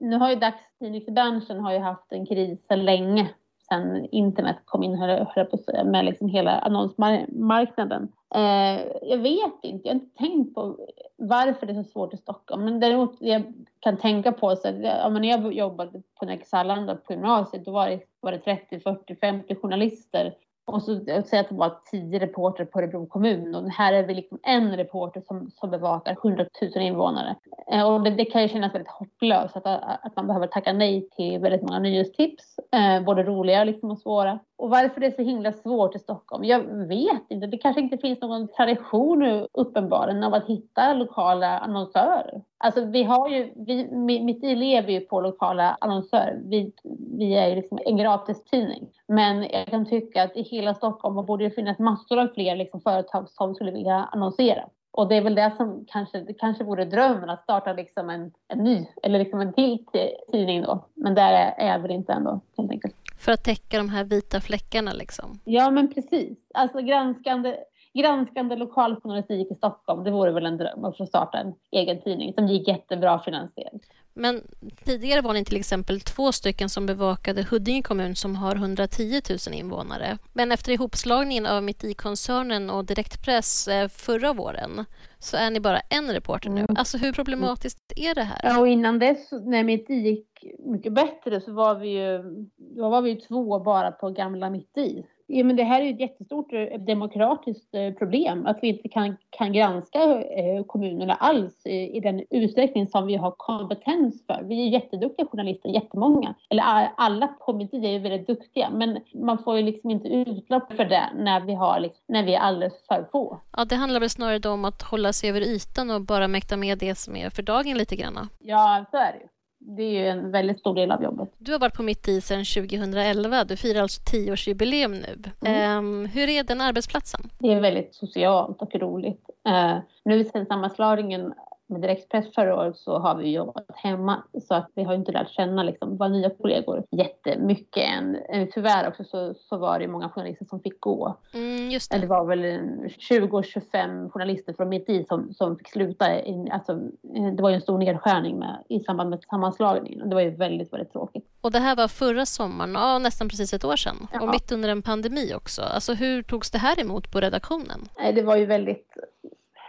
nu har ju dagstidningsbranschen har ju haft en kris länge sen internet kom in, höll jag på att säga, med liksom hela annonsmarknaden. Eh, jag vet inte, jag har inte tänkt på varför det är så svårt i Stockholm. Men däremot jag kan tänka på så att ja, när jag jobbade på Nexallanda på gymnasiet, då var det, var det 30, 40, 50 journalister och så säg att det var tio reporter på Örebro kommun och här är vi liksom en reporter som, som bevakar 100 000 invånare. Eh, och det, det, kan ju kännas väldigt hopplöst att, att man behöver tacka nej till väldigt många nyhetstips, eh, både roliga liksom och svåra. Och varför det är så himla svårt i Stockholm? Jag vet inte. Det kanske inte finns någon tradition nu, uppenbarligen av att hitta lokala annonsörer. Alltså vi har ju, vi, mitt i lever ju på lokala annonsörer. Vi, vi är ju liksom en gratistidning. Men jag kan tycka att i hela Stockholm borde det finnas massor av fler liksom företag som skulle vilja annonsera. Och det är väl det som kanske, det kanske vore drömmen att starta liksom en, en ny eller liksom en till tidning då. Men där är jag väl inte ändå helt enkelt. För att täcka de här vita fläckarna liksom? Ja men precis. Alltså granskande, granskande lokaljournalistik i Stockholm, det vore väl en dröm att få starta en egen tidning som gick jättebra finansiellt. Men tidigare var ni till exempel två stycken som bevakade Huddinge kommun som har 110 000 invånare. Men efter ihopslagningen av Mitt i-koncernen och Direktpress eh, förra våren så är ni bara en reporter nu. Mm. Alltså hur problematiskt är det här? Ja, och innan dess när Mitt i gick mycket bättre så var vi ju, då var vi ju två bara på gamla Mitt i. Ja, men det här är ett jättestort eh, demokratiskt eh, problem, att vi inte kan, kan granska eh, kommunerna alls i den utsträckning som vi har kompetens för. Vi är jätteduktiga journalister, jättemånga. Eller alla på tid är väldigt duktiga, men man får ju liksom inte utlopp för det när vi, har, liksom, när vi är alldeles för få. Ja, det handlar väl snarare om att hålla sig över ytan och bara mäkta med det som är för dagen lite grann. Ja, så är det ju det är ju en väldigt stor del av jobbet. Du har varit på Mitt i sedan 2011. Du firar alltså tioårsjubileum nu. Mm. Um, hur är den arbetsplatsen? Det är väldigt socialt och roligt. Uh, nu sen sammanslagningen med direktpress förra året så har vi jobbat hemma så att vi har inte lärt känna liksom våra nya kollegor jättemycket än. Eh, tyvärr också så, så var det många journalister som fick gå. Mm, just det. det var väl 20-25 journalister från mitt i som, som fick sluta. In, alltså, eh, det var ju en stor nedskärning med, i samband med sammanslagningen och det var ju väldigt, väldigt tråkigt. Och det här var förra sommaren, ja, nästan precis ett år sedan. Ja. Och mitt under en pandemi också. Alltså hur togs det här emot på redaktionen? Det var ju väldigt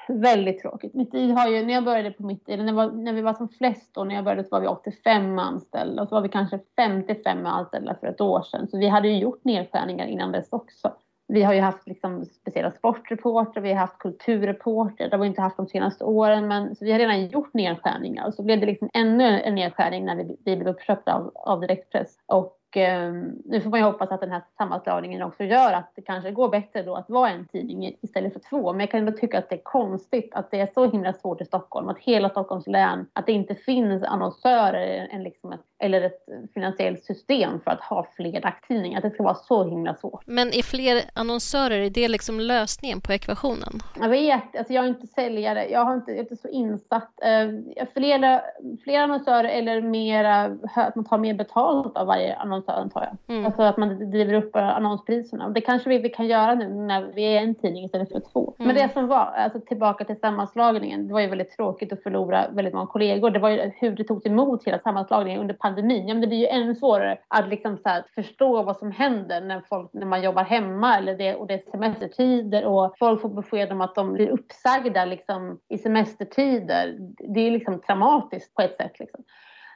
väldigt tråkigt. Mitt i har ju, när jag började på mitt i, när, var, när vi var som flest då, när jag började så var vi 85 anställda och så var vi kanske 55 anställda för ett år sedan. Så vi hade ju gjort nedskärningar innan dess också. Vi har ju haft liksom speciella sportreporter, vi har haft kulturreporter, det har vi inte haft de senaste åren, men så vi har redan gjort nedskärningar och så blev det liksom ännu en nedskärning när vi, vi blev uppköpta av, av direktpress. Och eh, nu får man ju hoppas att den här sammanslagningen också gör att det kanske går bättre då att vara en tidning istället för två. Men jag kan ändå tycka att det är konstigt att det är så himla svårt i Stockholm, att hela Stockholms län, att det inte finns annonsörer än liksom ett, eller ett finansiellt system för att ha fler dagstidningar. Att det ska vara så himla svårt. Men är fler annonsörer, är det liksom lösningen på ekvationen? Jag vet, alltså jag är inte säljare, jag, har inte, jag är inte så insatt. Uh, fler, fler annonsörer eller mera, att man tar mer betalt av varje annonsör antar jag. Mm. Alltså att man driver upp annonspriserna. Och det kanske vi, vi kan göra nu när vi är en tidning istället för två. Mm. Men det som var, alltså tillbaka till sammanslagningen, det var ju väldigt tråkigt att förlora väldigt många kollegor. Det var ju hur det togs emot hela sammanslagningen under pandemin. Ja, men det blir ju ännu svårare att liksom så här, förstå vad som händer när, folk, när man jobbar hemma eller det, och det är semestertider och folk får besked om att de blir uppsagda liksom, i semestertider. Det är liksom traumatiskt på ett sätt. Liksom.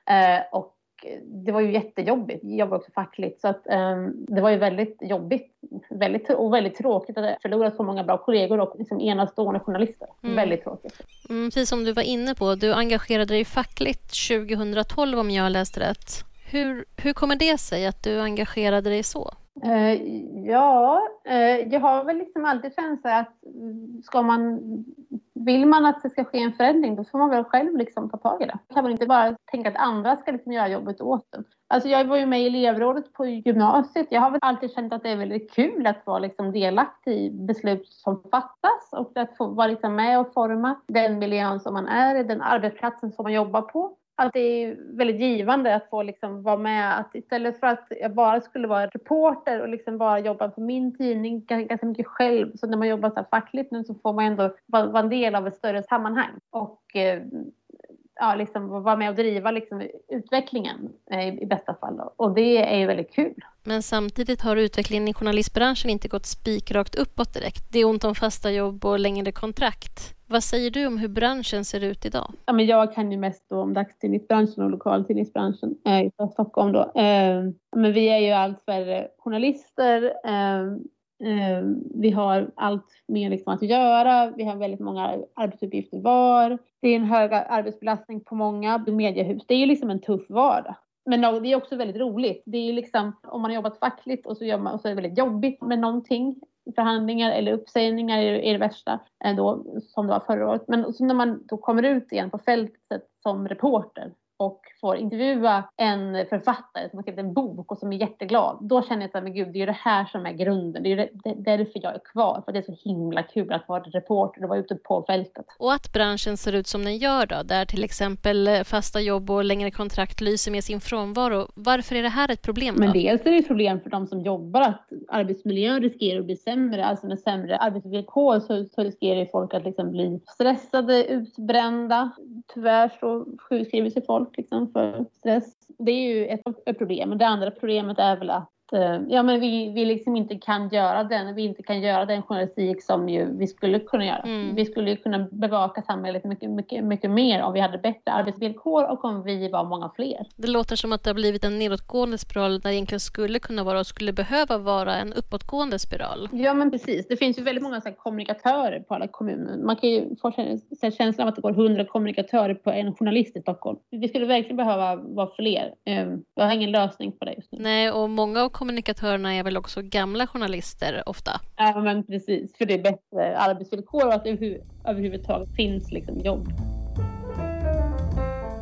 Eh, och det var ju jättejobbigt. Jag jobbar också fackligt så att um, det var ju väldigt jobbigt väldigt, och väldigt tråkigt att förlora så många bra kollegor och liksom enastående journalister. Mm. Väldigt tråkigt. Mm, precis som du var inne på, du engagerade dig fackligt 2012 om jag läste rätt. Hur, hur kommer det sig att du engagerade dig så? Eh, ja, eh, jag har väl liksom alltid känt så att ska man, vill man att det ska ske en förändring då får man väl själv liksom ta tag i det. Kan man inte bara tänka att andra ska liksom göra jobbet åt en. Alltså jag var ju med i elevrådet på gymnasiet. Jag har väl alltid känt att det är väldigt kul att vara liksom delaktig i beslut som fattas och att få vara liksom med och forma den miljön som man är i, den arbetsplatsen som man jobbar på att det är väldigt givande att få liksom vara med. Att istället för att jag bara skulle vara reporter och liksom bara jobba på min tidning ganska mycket själv. Så när man jobbar så fackligt nu så får man ändå vara en del av ett större sammanhang. Och eh, ja, liksom vara med och driva liksom, utvecklingen eh, i bästa fall. Och det är ju väldigt kul. Men samtidigt har utvecklingen i journalistbranschen inte gått spikrakt uppåt direkt. Det är ont om fasta jobb och längre kontrakt. Vad säger du om hur branschen ser ut idag? Ja, men jag kan ju mest om dagstidningsbranschen och lokaltidningsbranschen eh, i Stockholm. Då. Eh, men vi är ju allt färre journalister. Eh, Eh, vi har allt mer liksom att göra. Vi har väldigt många arbetsuppgifter var. Det är en hög arbetsbelastning på många mediehus. Det är ju liksom en tuff vardag. Men det är också väldigt roligt. Det är liksom, om man har jobbat fackligt och så, gör man, och så är det väldigt jobbigt med någonting förhandlingar eller uppsägningar är det värsta eh, då, som det var förra året. Men så när man då kommer ut igen på fältet som reporter och får intervjua en författare som har skrivit en bok och som är jätteglad. Då känner jag att men gud, det är det här som är grunden. Det är därför jag är kvar. För det är så himla kul att vara reporter och vara ute på fältet. Och att branschen ser ut som den gör då, där till exempel fasta jobb och längre kontrakt lyser med sin frånvaro. Varför är det här ett problem då? Men dels är det ett problem för de som jobbar att arbetsmiljön riskerar att bli sämre. Alltså med sämre arbetsvillkor så, så riskerar folk att liksom bli stressade, utbrända. Tyvärr så sjukskriver sig folk liksom för stress. Det är ju ett, ett problem. det andra problemet är väl att ja, men vi, vi liksom inte kan göra den, vi inte kan göra den journalistik som ju vi skulle kunna göra. Mm. Vi skulle kunna bevaka samhället mycket, mycket, mycket mer om vi hade bättre arbetsvillkor och om vi var många fler. Det låter som att det har blivit en nedåtgående spiral när det egentligen skulle kunna vara och skulle behöva vara en uppåtgående spiral. Ja, men precis. Det finns ju väldigt många så kommunikatörer på alla kommuner. Man kan ju få känslan av att det går hundra kommunikatörer på en journalist i Stockholm. Vi skulle verkligen behöva vara fler. Ehm, jag har ingen lösning på det just nu. Nej, och många av kommunikatörerna är väl också gamla journalister ofta? Ja, men precis. För det är bättre arbetsvillkor och att det överhuvudtaget finns liksom jobb.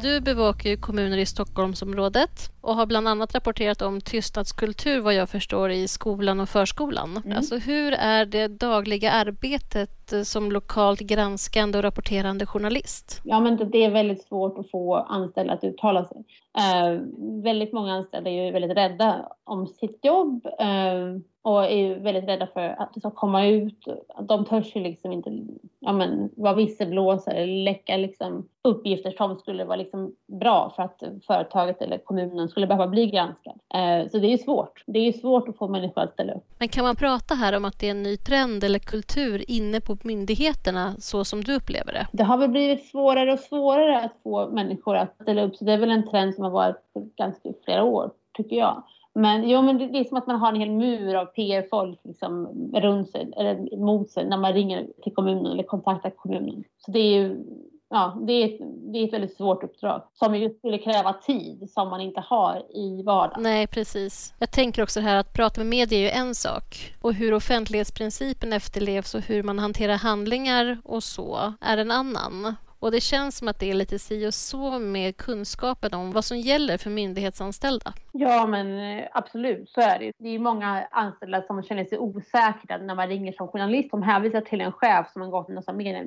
Du bevakar ju kommuner i Stockholmsområdet och har bland annat rapporterat om tystnadskultur vad jag förstår i skolan och förskolan. Mm. Alltså hur är det dagliga arbetet som lokalt granskande och rapporterande journalist? Ja, men det är väldigt svårt att få anställda att uttala sig. Eh, väldigt många anställda är ju väldigt rädda om sitt jobb. Eh, och är väldigt rädda för att det ska komma ut. De törs ju liksom inte ja, men, vara visselblåsare eller läcka liksom, uppgifter som skulle vara liksom bra för att företaget eller kommunen skulle behöva bli granskad. Eh, så det är ju svårt. Det är ju svårt att få människor att ställa upp. Men kan man prata här om att det är en ny trend eller kultur inne på myndigheterna så som du upplever det? Det har väl blivit svårare och svårare att få människor att ställa upp. Så det är väl en trend som har varit för ganska flera år, tycker jag. Men, jo, men det är som att man har en hel mur av PR-folk liksom, runt sig, eller mot sig när man ringer till kommunen eller kontaktar kommunen. Så det är ju ja, det är, ett, det är ett väldigt svårt uppdrag som ju skulle kräva tid som man inte har i vardagen. Nej, precis. Jag tänker också här att prata med media är ju en sak och hur offentlighetsprincipen efterlevs och hur man hanterar handlingar och så är en annan. Och det känns som att det är lite si och så med kunskapen om vad som gäller för myndighetsanställda. Ja, men eh, absolut, så är det. Det är många anställda som känner sig osäkra när man ringer som journalist som hänvisar till en chef som har gått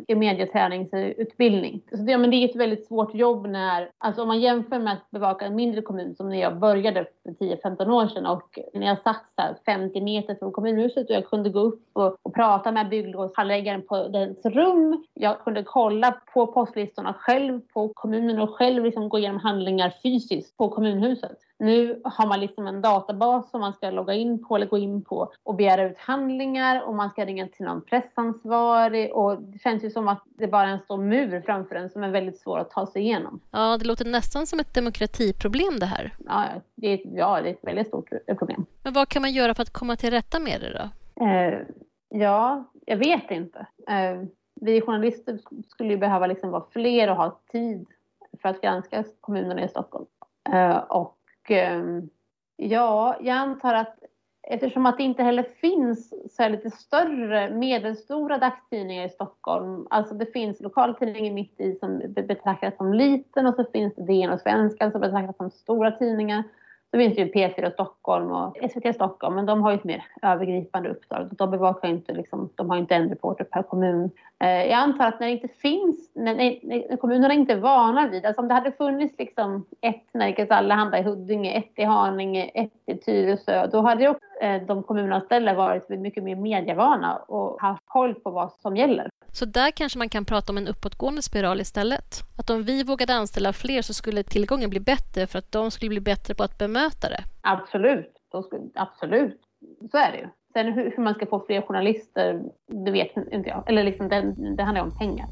en medieträningsutbildning. Så det, men det är ett väldigt svårt jobb när, alltså om man jämför med att bevaka en mindre kommun som när jag började för 10-15 år sedan och när jag satt så 50 meter från kommunhuset och jag kunde gå upp och, och prata med bygglovshandläggaren på dens rum. Jag kunde kolla på postlistorna själv på kommunen och själv liksom gå igenom handlingar fysiskt på kommunhuset. Nu har man liksom en databas som man ska logga in på eller gå in på och begära ut handlingar och man ska ringa till någon pressansvarig och det känns ju som att det bara är en stor mur framför en som är väldigt svår att ta sig igenom. Ja, det låter nästan som ett demokratiproblem det här. Ja, det är, ja, det är ett väldigt stort problem. Men vad kan man göra för att komma till rätta med det då? Eh, ja, jag vet inte. Eh, vi journalister skulle ju behöva liksom vara fler och ha tid för att granska kommunerna i Stockholm. Eh, och ehm, ja, jag antar att eftersom att det inte heller finns så här lite större, medelstora dagstidningar i Stockholm. Alltså det finns lokaltidningen mitt i som betraktas som liten och så finns det DN och Svenskan som betraktas som stora tidningar. Då finns det ju P4 Stockholm och SVT Stockholm, men de har ju ett mer övergripande uppdrag. De bevakar inte, liksom, de har inte en reporter per kommun. Eh, jag antar att när det inte finns, när, när, kommunerna inte är vana vid, alltså om det hade funnits liksom ett Nerikes Allehanda i Huddinge, ett i Haninge, ett i Tyresö, då hade ju eh, de kommunanställda varit mycket mer medievana och haft koll på vad som gäller. Så där kanske man kan prata om en uppåtgående spiral istället. Att om vi vågade anställa fler så skulle tillgången bli bättre för att de skulle bli bättre på att bemöta det. Absolut, absolut. Så är det ju. Sen hur, hur, man ska få fler journalister, det vet inte jag. Eller liksom det, det handlar om pengar.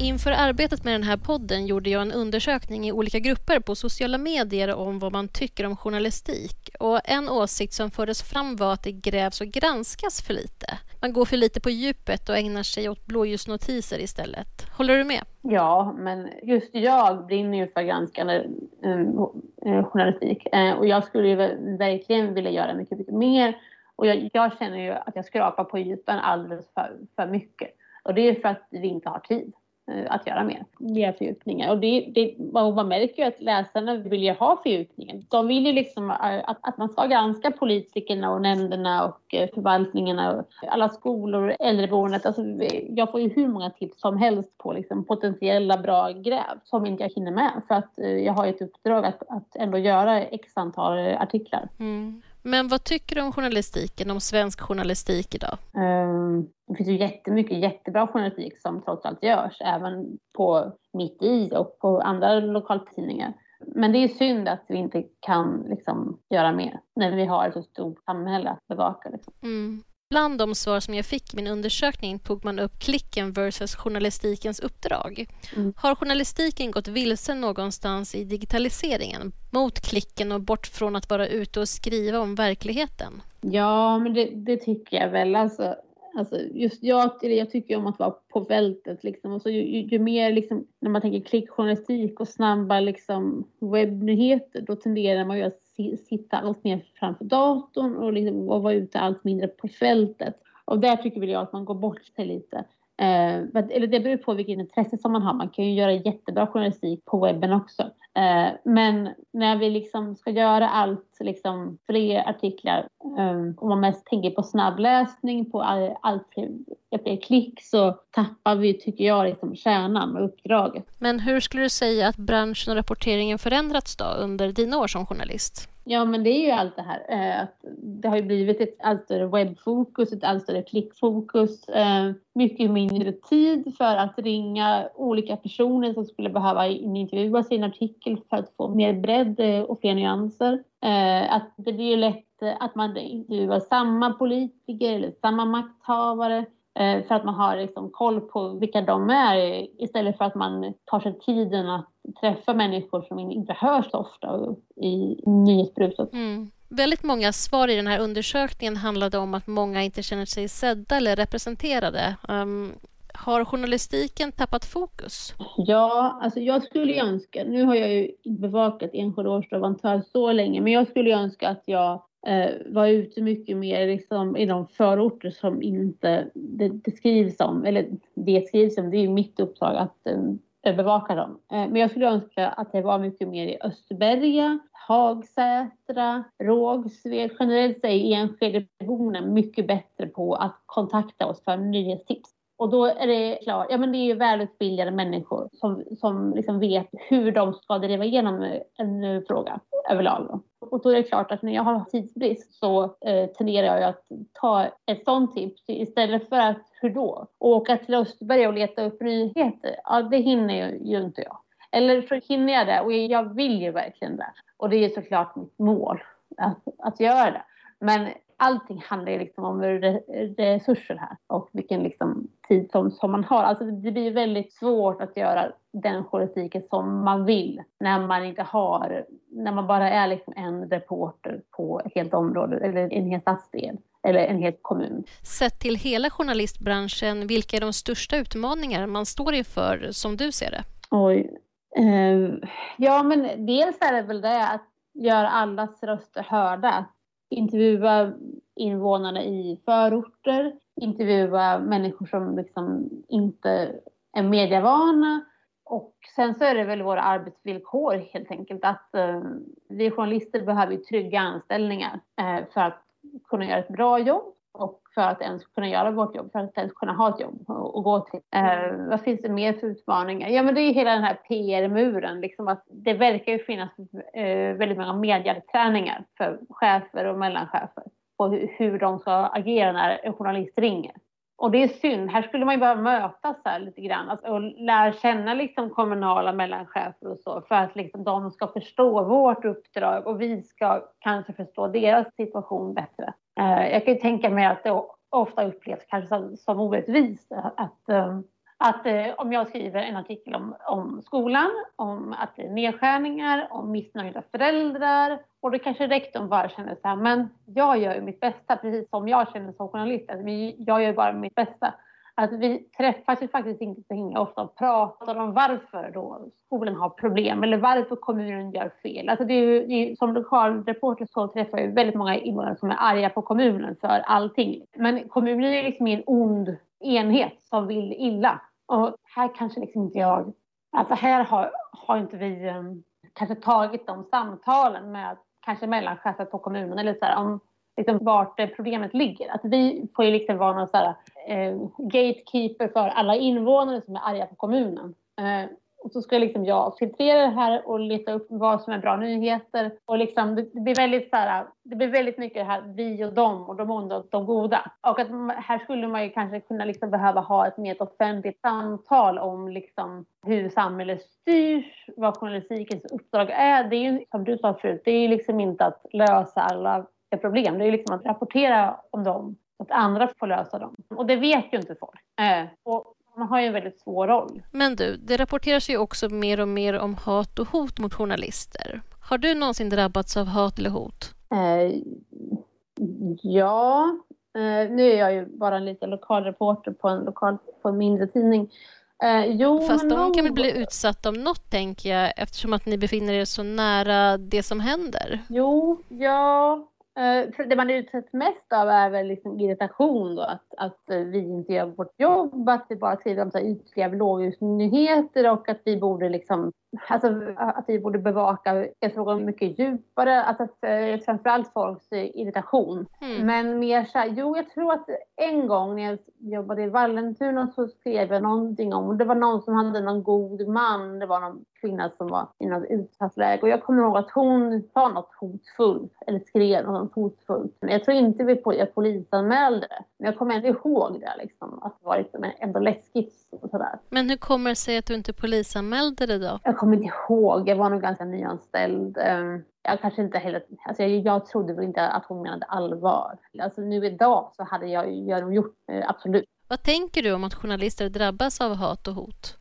Inför arbetet med den här podden gjorde jag en undersökning i olika grupper på sociala medier om vad man tycker om journalistik. Och En åsikt som fördes fram var att det grävs och granskas för lite. Man går för lite på djupet och ägnar sig åt blåljusnotiser istället. Håller du med? Ja, men just jag brinner ju för granskande eh, eh journalistik. eh, och jag skulle ju verkligen vilja göra mycket, mycket mer. Och jag, jag känner ju att jag skrapar på djupen alldeles för, för mycket. Och det är för att vi inte har tid. Eh, att göra mer, mer fördjupningar. Och det, det, man märker ju att läsarna vill ju ha fördjupningen. De vill ju liksom eh, att, att man ska granska politikerna och nämnderna och eh, förvaltningarna och alla skolor och äldreboendet. Alltså, jag får ju hur många tips som helst på liksom potentiella bra gräv som inte jag hinner med för att jag har ett uppdrag att, att ändå göra x antal artiklar. Mm. Men vad tycker du om journalistiken, om svensk journalistik idag? Um, det finns ju jättemycket jättebra journalistik som trots allt görs, även på Mitt i och på andra lokaltidningar. Men det är synd att vi inte kan liksom, göra mer när vi har ett så stort samhälle att bevaka. Liksom. Mm. Bland de svar som jag fick i min undersökning tog man upp klicken versus journalistikens uppdrag. Mm. Har journalistiken gått vilse någonstans i digitaliseringen mot klicken och bort från att vara ute och skriva om verkligheten? Ja, men det, det tycker jag väl. Alltså, Alltså just jag, jag tycker om att vara på fältet liksom. Och så ju, ju, ju, mer liksom, när man tänker klickjournalistik och snabba liksom webbnyheter, då tenderar man ju att sitta allt mer framför datorn och, liksom, och vara ute allt mindre på fältet. Och där tycker väl jag att man går bort sig lite. Eh, eller det beror på vilket intresse som man har. Man kan ju göra jättebra journalistik på webben också. Eh, men när vi liksom ska göra allt, liksom fler artiklar eh, och man mest tänker på snabbläsning, på all, allt fler klick så tappar vi, tycker jag, liksom kärnan med uppdraget. Men hur skulle du säga att branschen och rapporteringen förändrats då under dina år som journalist? Ja, men det är ju allt det här. Eh, att det har ju blivit ett allt större webbfokus, ett allt större klickfokus. Eh, mycket mindre tid för att ringa olika personer som skulle behöva intervjua sin artikel för att få mer bredd eh, och fler nyanser. Att det blir ju lätt att man intervjuar samma politiker eller samma makthavare för att man har liksom koll på vilka de är istället för att man tar sig tiden att träffa människor som inte hörs så ofta i nyhetsbruset. Mm. Väldigt många svar i den här undersökningen handlade om att många inte känner sig sedda eller representerade. Um, har journalistiken tappat fokus? Ja, alltså jag skulle önska, nu har jag ju bevakat enskilda årsleverantörer så länge, men jag skulle önska att jag eh, vara ute mycket mer liksom, i de förorter som inte det, det skrivs om, eller det skrivs om, det är mitt uppdrag att eh, bevaka dem. Eh, men jag skulle önska att det var mycket mer i Österberga, Hagsätra, Rågsved. Generellt är Enskede mycket bättre på att kontakta oss för nyhetstips. Och då är det klart, ja men det är ju välutbildade människor som, som liksom vet hur de ska driva igenom en fråga överlag. Och då är det klart att när jag har tidsbrist så eh, tenderar jag att ta ett sånt tips istället för att, hur då? Åka till Österberg och leta upp nyheter, ja det hinner ju inte jag. Eller så hinner jag det och jag vill ju verkligen det. Och det är såklart mitt mål att, att göra det. Men allting handlar ju liksom om resurser här och vilken liksom tid som, som man har. Alltså det blir väldigt svårt att göra den journalistiken som man vill när man inte har, när man bara är liksom en reporter på ett helt område eller en hel stadsdel eller en hel kommun. Sett till hela journalistbranschen, vilka är de största utmaningar man står inför som du ser det? Oj. Uh, ja, men dels är det väl det att göra allas röster hörda. Intervjua invånarna i förorter, intervjua människor som liksom inte är medievana. Och sen så är det väl våra arbetsvillkor helt enkelt att eh, vi journalister behöver trygga anställningar eh, för att kunna göra ett bra jobb för att ens kunna göra vårt jobb, för att ens kunna ha ett jobb att gå till. Eh, vad finns det mer för utmaningar? Ja, men det är hela den här PR-muren, liksom att det verkar ju finnas eh, väldigt många mediaträningar för chefer och mellanchefer på hur de ska agera när en journalist ringer. Och det är synd, här skulle man ju behöva mötas här lite grann alltså, och lära känna liksom kommunala mellanchefer och så för att liksom de ska förstå vårt uppdrag och vi ska kanske förstå deras situation bättre. Eh, jag kan ju tänka mig att det ofta upplevs kanske som, som orättvist att eh, att eh, om jag skriver en artikel om, om skolan, om att det är nedskärningar, om missnöjda föräldrar och då kanske rektorn bara känner så här, men jag gör ju mitt bästa, precis som jag känner som journalist, alltså, men jag gör bara mitt bästa. Att vi träffas ju faktiskt inte så himla ofta och pratar om varför då skolan har problem eller varför kommunen gör fel. Alltså det är ju, det är, som lokalreporter så träffar jag väldigt många invånare som är arga på kommunen för allting. Men kommunen är liksom en ond enhet som vill illa. Och här kanske liksom inte jag... Alltså här har, har inte vi um, kanske tagit de samtalen med kanske mellanchefer på kommunen eller så här, om liksom vart problemet ligger. Att vi får ju liksom vara någon så här, eh, gatekeeper för alla invånare som är arga på kommunen. Eh, och så ska liksom jag filtrera det här och leta upp vad som är bra nyheter. Och liksom, det, blir väldigt så här, det blir väldigt mycket det här vi och dem och de onda och de goda. Och att här skulle man ju kanske kunna liksom behöva ha ett mer offentligt samtal om liksom hur samhället styrs, vad journalistikens uppdrag är. Det är ju som du sa förut, det är ju liksom inte att lösa alla problem. Det är liksom att rapportera om dem så att andra får lösa dem. Och det vet ju inte folk. Och man har ju en väldigt svår roll. Men du, det rapporteras ju också mer och mer om hat och hot mot journalister. Har du någonsin drabbats av hat eller hot? Eh, ja, eh, nu är jag ju bara en liten lokalreporter på en, lokal, på en mindre tidning. Eh, jo, Fast de kan väl bli utsatta om något, tänker jag, eftersom att ni befinner er så nära det som händer? Jo, ja, Eh, det man utsätts mest av är väl liksom irritation då, att, att eh, vi inte gör vårt jobb, att vi bara skriver om så ytliga blåljusnyheter och att vi borde liksom Alltså att vi borde bevaka en fråga mycket djupare. Alltså eh, framförallt folks irritation. Mm. Men mer så här, jo jag tror att en gång när jag jobbade i Vallentuna så skrev jag någonting om, det var någon som hade någon god man, det var någon kvinna som var i något utsatt läge och jag kommer ihåg att hon sa något hotfullt eller skrev något hotfullt. Jag tror inte vi polisanmälde det. Men jag kommer inte ihåg det liksom, att det var liksom ändå läskigt och sådär. Men hur kommer det sig att du inte polisanmälde det då? Jag kommer inte ihåg, jag var nog ganska nyanställd. Ehm, jag kanske inte heller, alltså jag, jag trodde väl inte att hon menade allvar. Alltså nu idag så hade jag ju gjort, eh, absolut. Vad tänker du om att journalister drabbas av hat och hot?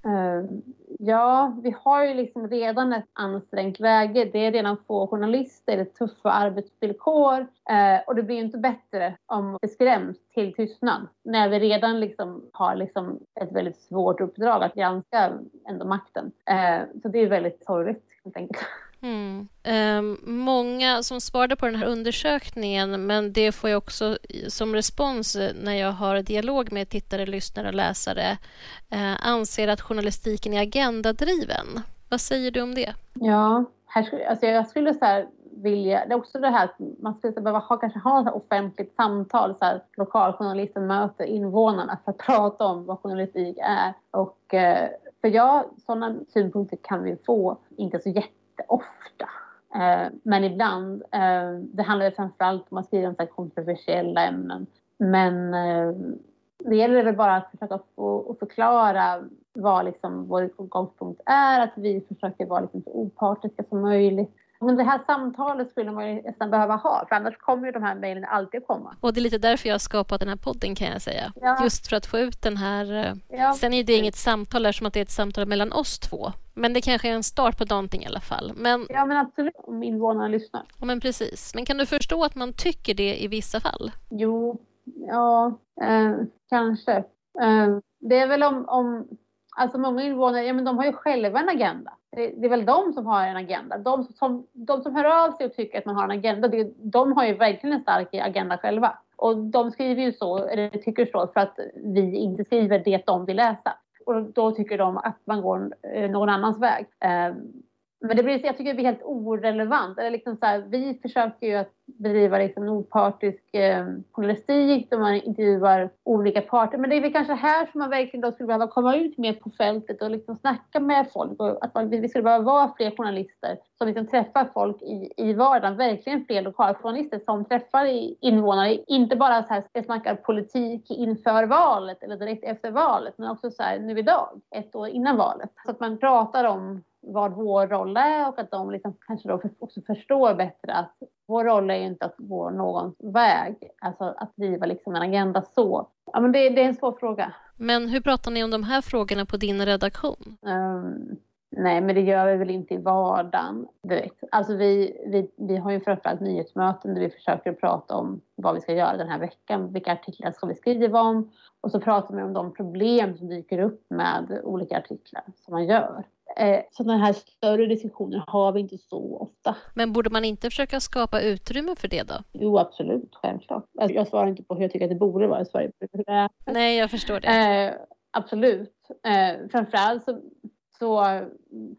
Ja, vi har ju liksom redan ett ansträngt läge. Det är redan få journalister, det är tuffa arbetsvillkor eh, och det blir ju inte bättre om det skräms till tystnad när vi redan liksom har liksom ett väldigt svårt uppdrag att granska ändå makten. Eh, så det är väldigt sorgligt helt enkelt. Mm. Um, många som svarade på den här undersökningen, men det får jag också som respons när jag har dialog med tittare, lyssnare och läsare, uh, anser att journalistiken är agendadriven. Vad säger du om det? Ja, här skulle, alltså jag skulle så vilja... Det är också det här att man skulle behöva ha, kanske ha ett offentligt samtal. Så här, lokaljournalisten möter invånarna för att prata om vad journalistik är. Och, uh, för ja, sådana synpunkter kan vi få, inte så jätte jätteofta. Eh, men ibland, eh, det handlar framförallt om att skriva om så kontroversiella ämnen. Men eh, det gäller väl bara att försöka få, förklara vad liksom vår utgångspunkt är, att vi försöker vara liksom så opartiska som möjligt. Men det här samtalet skulle man ju nästan behöva ha, för annars kommer ju de här mejlen alltid komma. Och det är lite därför jag har skapat den här podden kan jag säga. Ja. Just för att få ut den här... Eh, ja. Sen är det inget samtal eftersom att det är ett samtal mellan oss två. Men det kanske är en start på någonting i alla fall. Men... Ja, men absolut, om invånarna lyssnar. Ja, men precis. Men kan du förstå att man tycker det i vissa fall? Jo, ja, eh, kanske. Eh, det är väl om, om Alltså många invånare, ja men de har ju själva en agenda det är väl de som har en agenda. De som, de som hör av sig och tycker att man har en agenda, det, de har ju verkligen en stark agenda själva. Och de skriver ju så, eller tycker så, för att vi inte skriver det de vill läsa. Och då tycker de att man går eh, någon annans väg. Ehm, men det blir, jag tycker det blir helt orelevant. Eller liksom så här, vi försöker ju att bedriva liksom en opartisk eh, journalistik där man intervjuar olika parter. Men det är väl kanske här som man verkligen då skulle behöva komma ut mer på fältet och liksom snacka med folk. Och att man, vi skulle behöva vara fler journalister som liksom träffar folk i, i vardagen. Verkligen fler lokaljournalister som träffar invånare. Inte bara så här, snackar politik inför valet eller direkt efter valet. Men också så här, nu idag, ett år innan valet. Så att man pratar om vad vår roll är och att de liksom kanske då också förstår bättre att vår roll är ju inte att gå någons väg, alltså att driva liksom en agenda så. Ja, men det, det är en svår fråga. Men hur pratar ni om de här frågorna på din redaktion? Um, nej, men det gör vi väl inte i vardagen direkt. Alltså vi, vi, vi har ju framförallt nyhetsmöten där vi försöker prata om vad vi ska göra den här veckan. Vilka artiklar ska vi skriva om? Och så pratar vi om de problem som dyker upp med olika artiklar som man gör. Eh, sådana här större diskussioner har vi inte så ofta. Men borde man inte försöka skapa utrymme för det då? Jo, absolut. Självklart. Alltså, jag svarar inte på hur jag tycker att det borde vara i Sverige. Nej, jag förstår det. Eh, absolut. Eh, framförallt så, så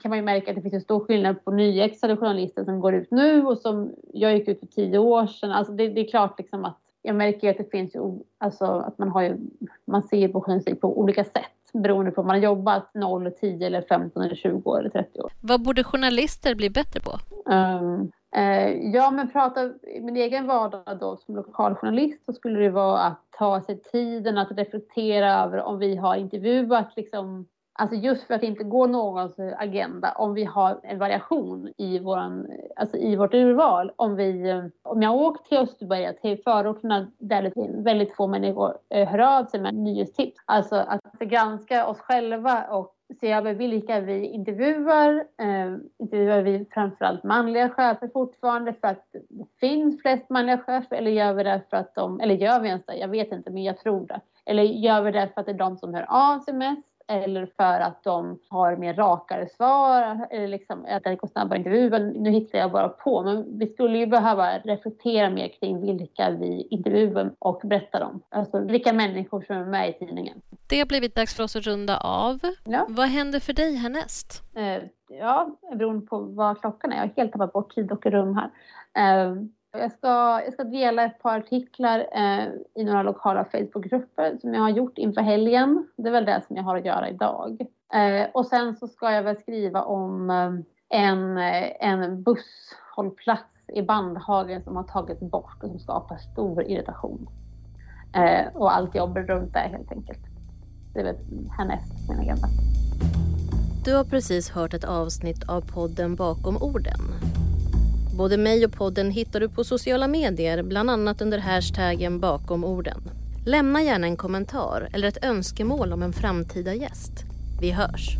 kan man ju märka att det finns en stor skillnad på nyexade journalister som går ut nu och som jag gick ut för tio år sedan. Alltså det, det är klart liksom att jag märker att det finns ju, alltså att man har ju, man ser på journalistik på olika sätt beroende på om man har jobbat 0, 10 eller 15 eller 20 år eller 30 år. Vad borde journalister bli bättre på? Um, eh, ja, men prata i min egen vardag då som lokaljournalist så skulle det vara att ta sig tiden att reflektera över om vi har intervjuat liksom Alltså just för att inte gå någons agenda, om vi har en variation i, våran, alltså i vårt urval. Om, vi, om jag åker till Österberga, till förorterna där det väldigt få människor eh, hör av sig med nyhetstips. Alltså att granska oss själva och se över vilka vi intervjuar. Eh, intervjuar vi framförallt manliga chefer fortfarande för att det finns flest manliga chefer eller gör vi det för att de, eller gör vi ens det? Jag vet inte men jag tror det. Eller gör vi det för att det är de som hör av sig mest? Eller för att de har mer rakare svar eller liksom att det går snabbare intervjuer. Nu hittar jag bara på, men vi skulle ju behöva reflektera mer kring vilka vi intervjuar och berättar om. Alltså vilka människor som är med i tidningen. Det har blivit dags för oss att runda av. Ja. Vad händer för dig härnäst? Eh, ja, beroende på vad klockan är. Jag har helt tappat bort tid och rum här. Eh, jag ska, jag ska dela ett par artiklar eh, i några lokala Facebookgrupper som jag har gjort inför helgen. Det är väl det som jag har att göra idag. Eh, och sen så ska jag väl skriva om eh, en, eh, en busshållplats i Bandhagen som har tagits bort och som skapar stor irritation. Eh, och allt jobb runt det helt enkelt. Det är väl härnäst min agenda. Du har precis hört ett avsnitt av podden Bakom orden Både mig och podden hittar du på sociala medier, bland annat under hashtaggen bakom orden. Lämna gärna en kommentar eller ett önskemål om en framtida gäst. Vi hörs!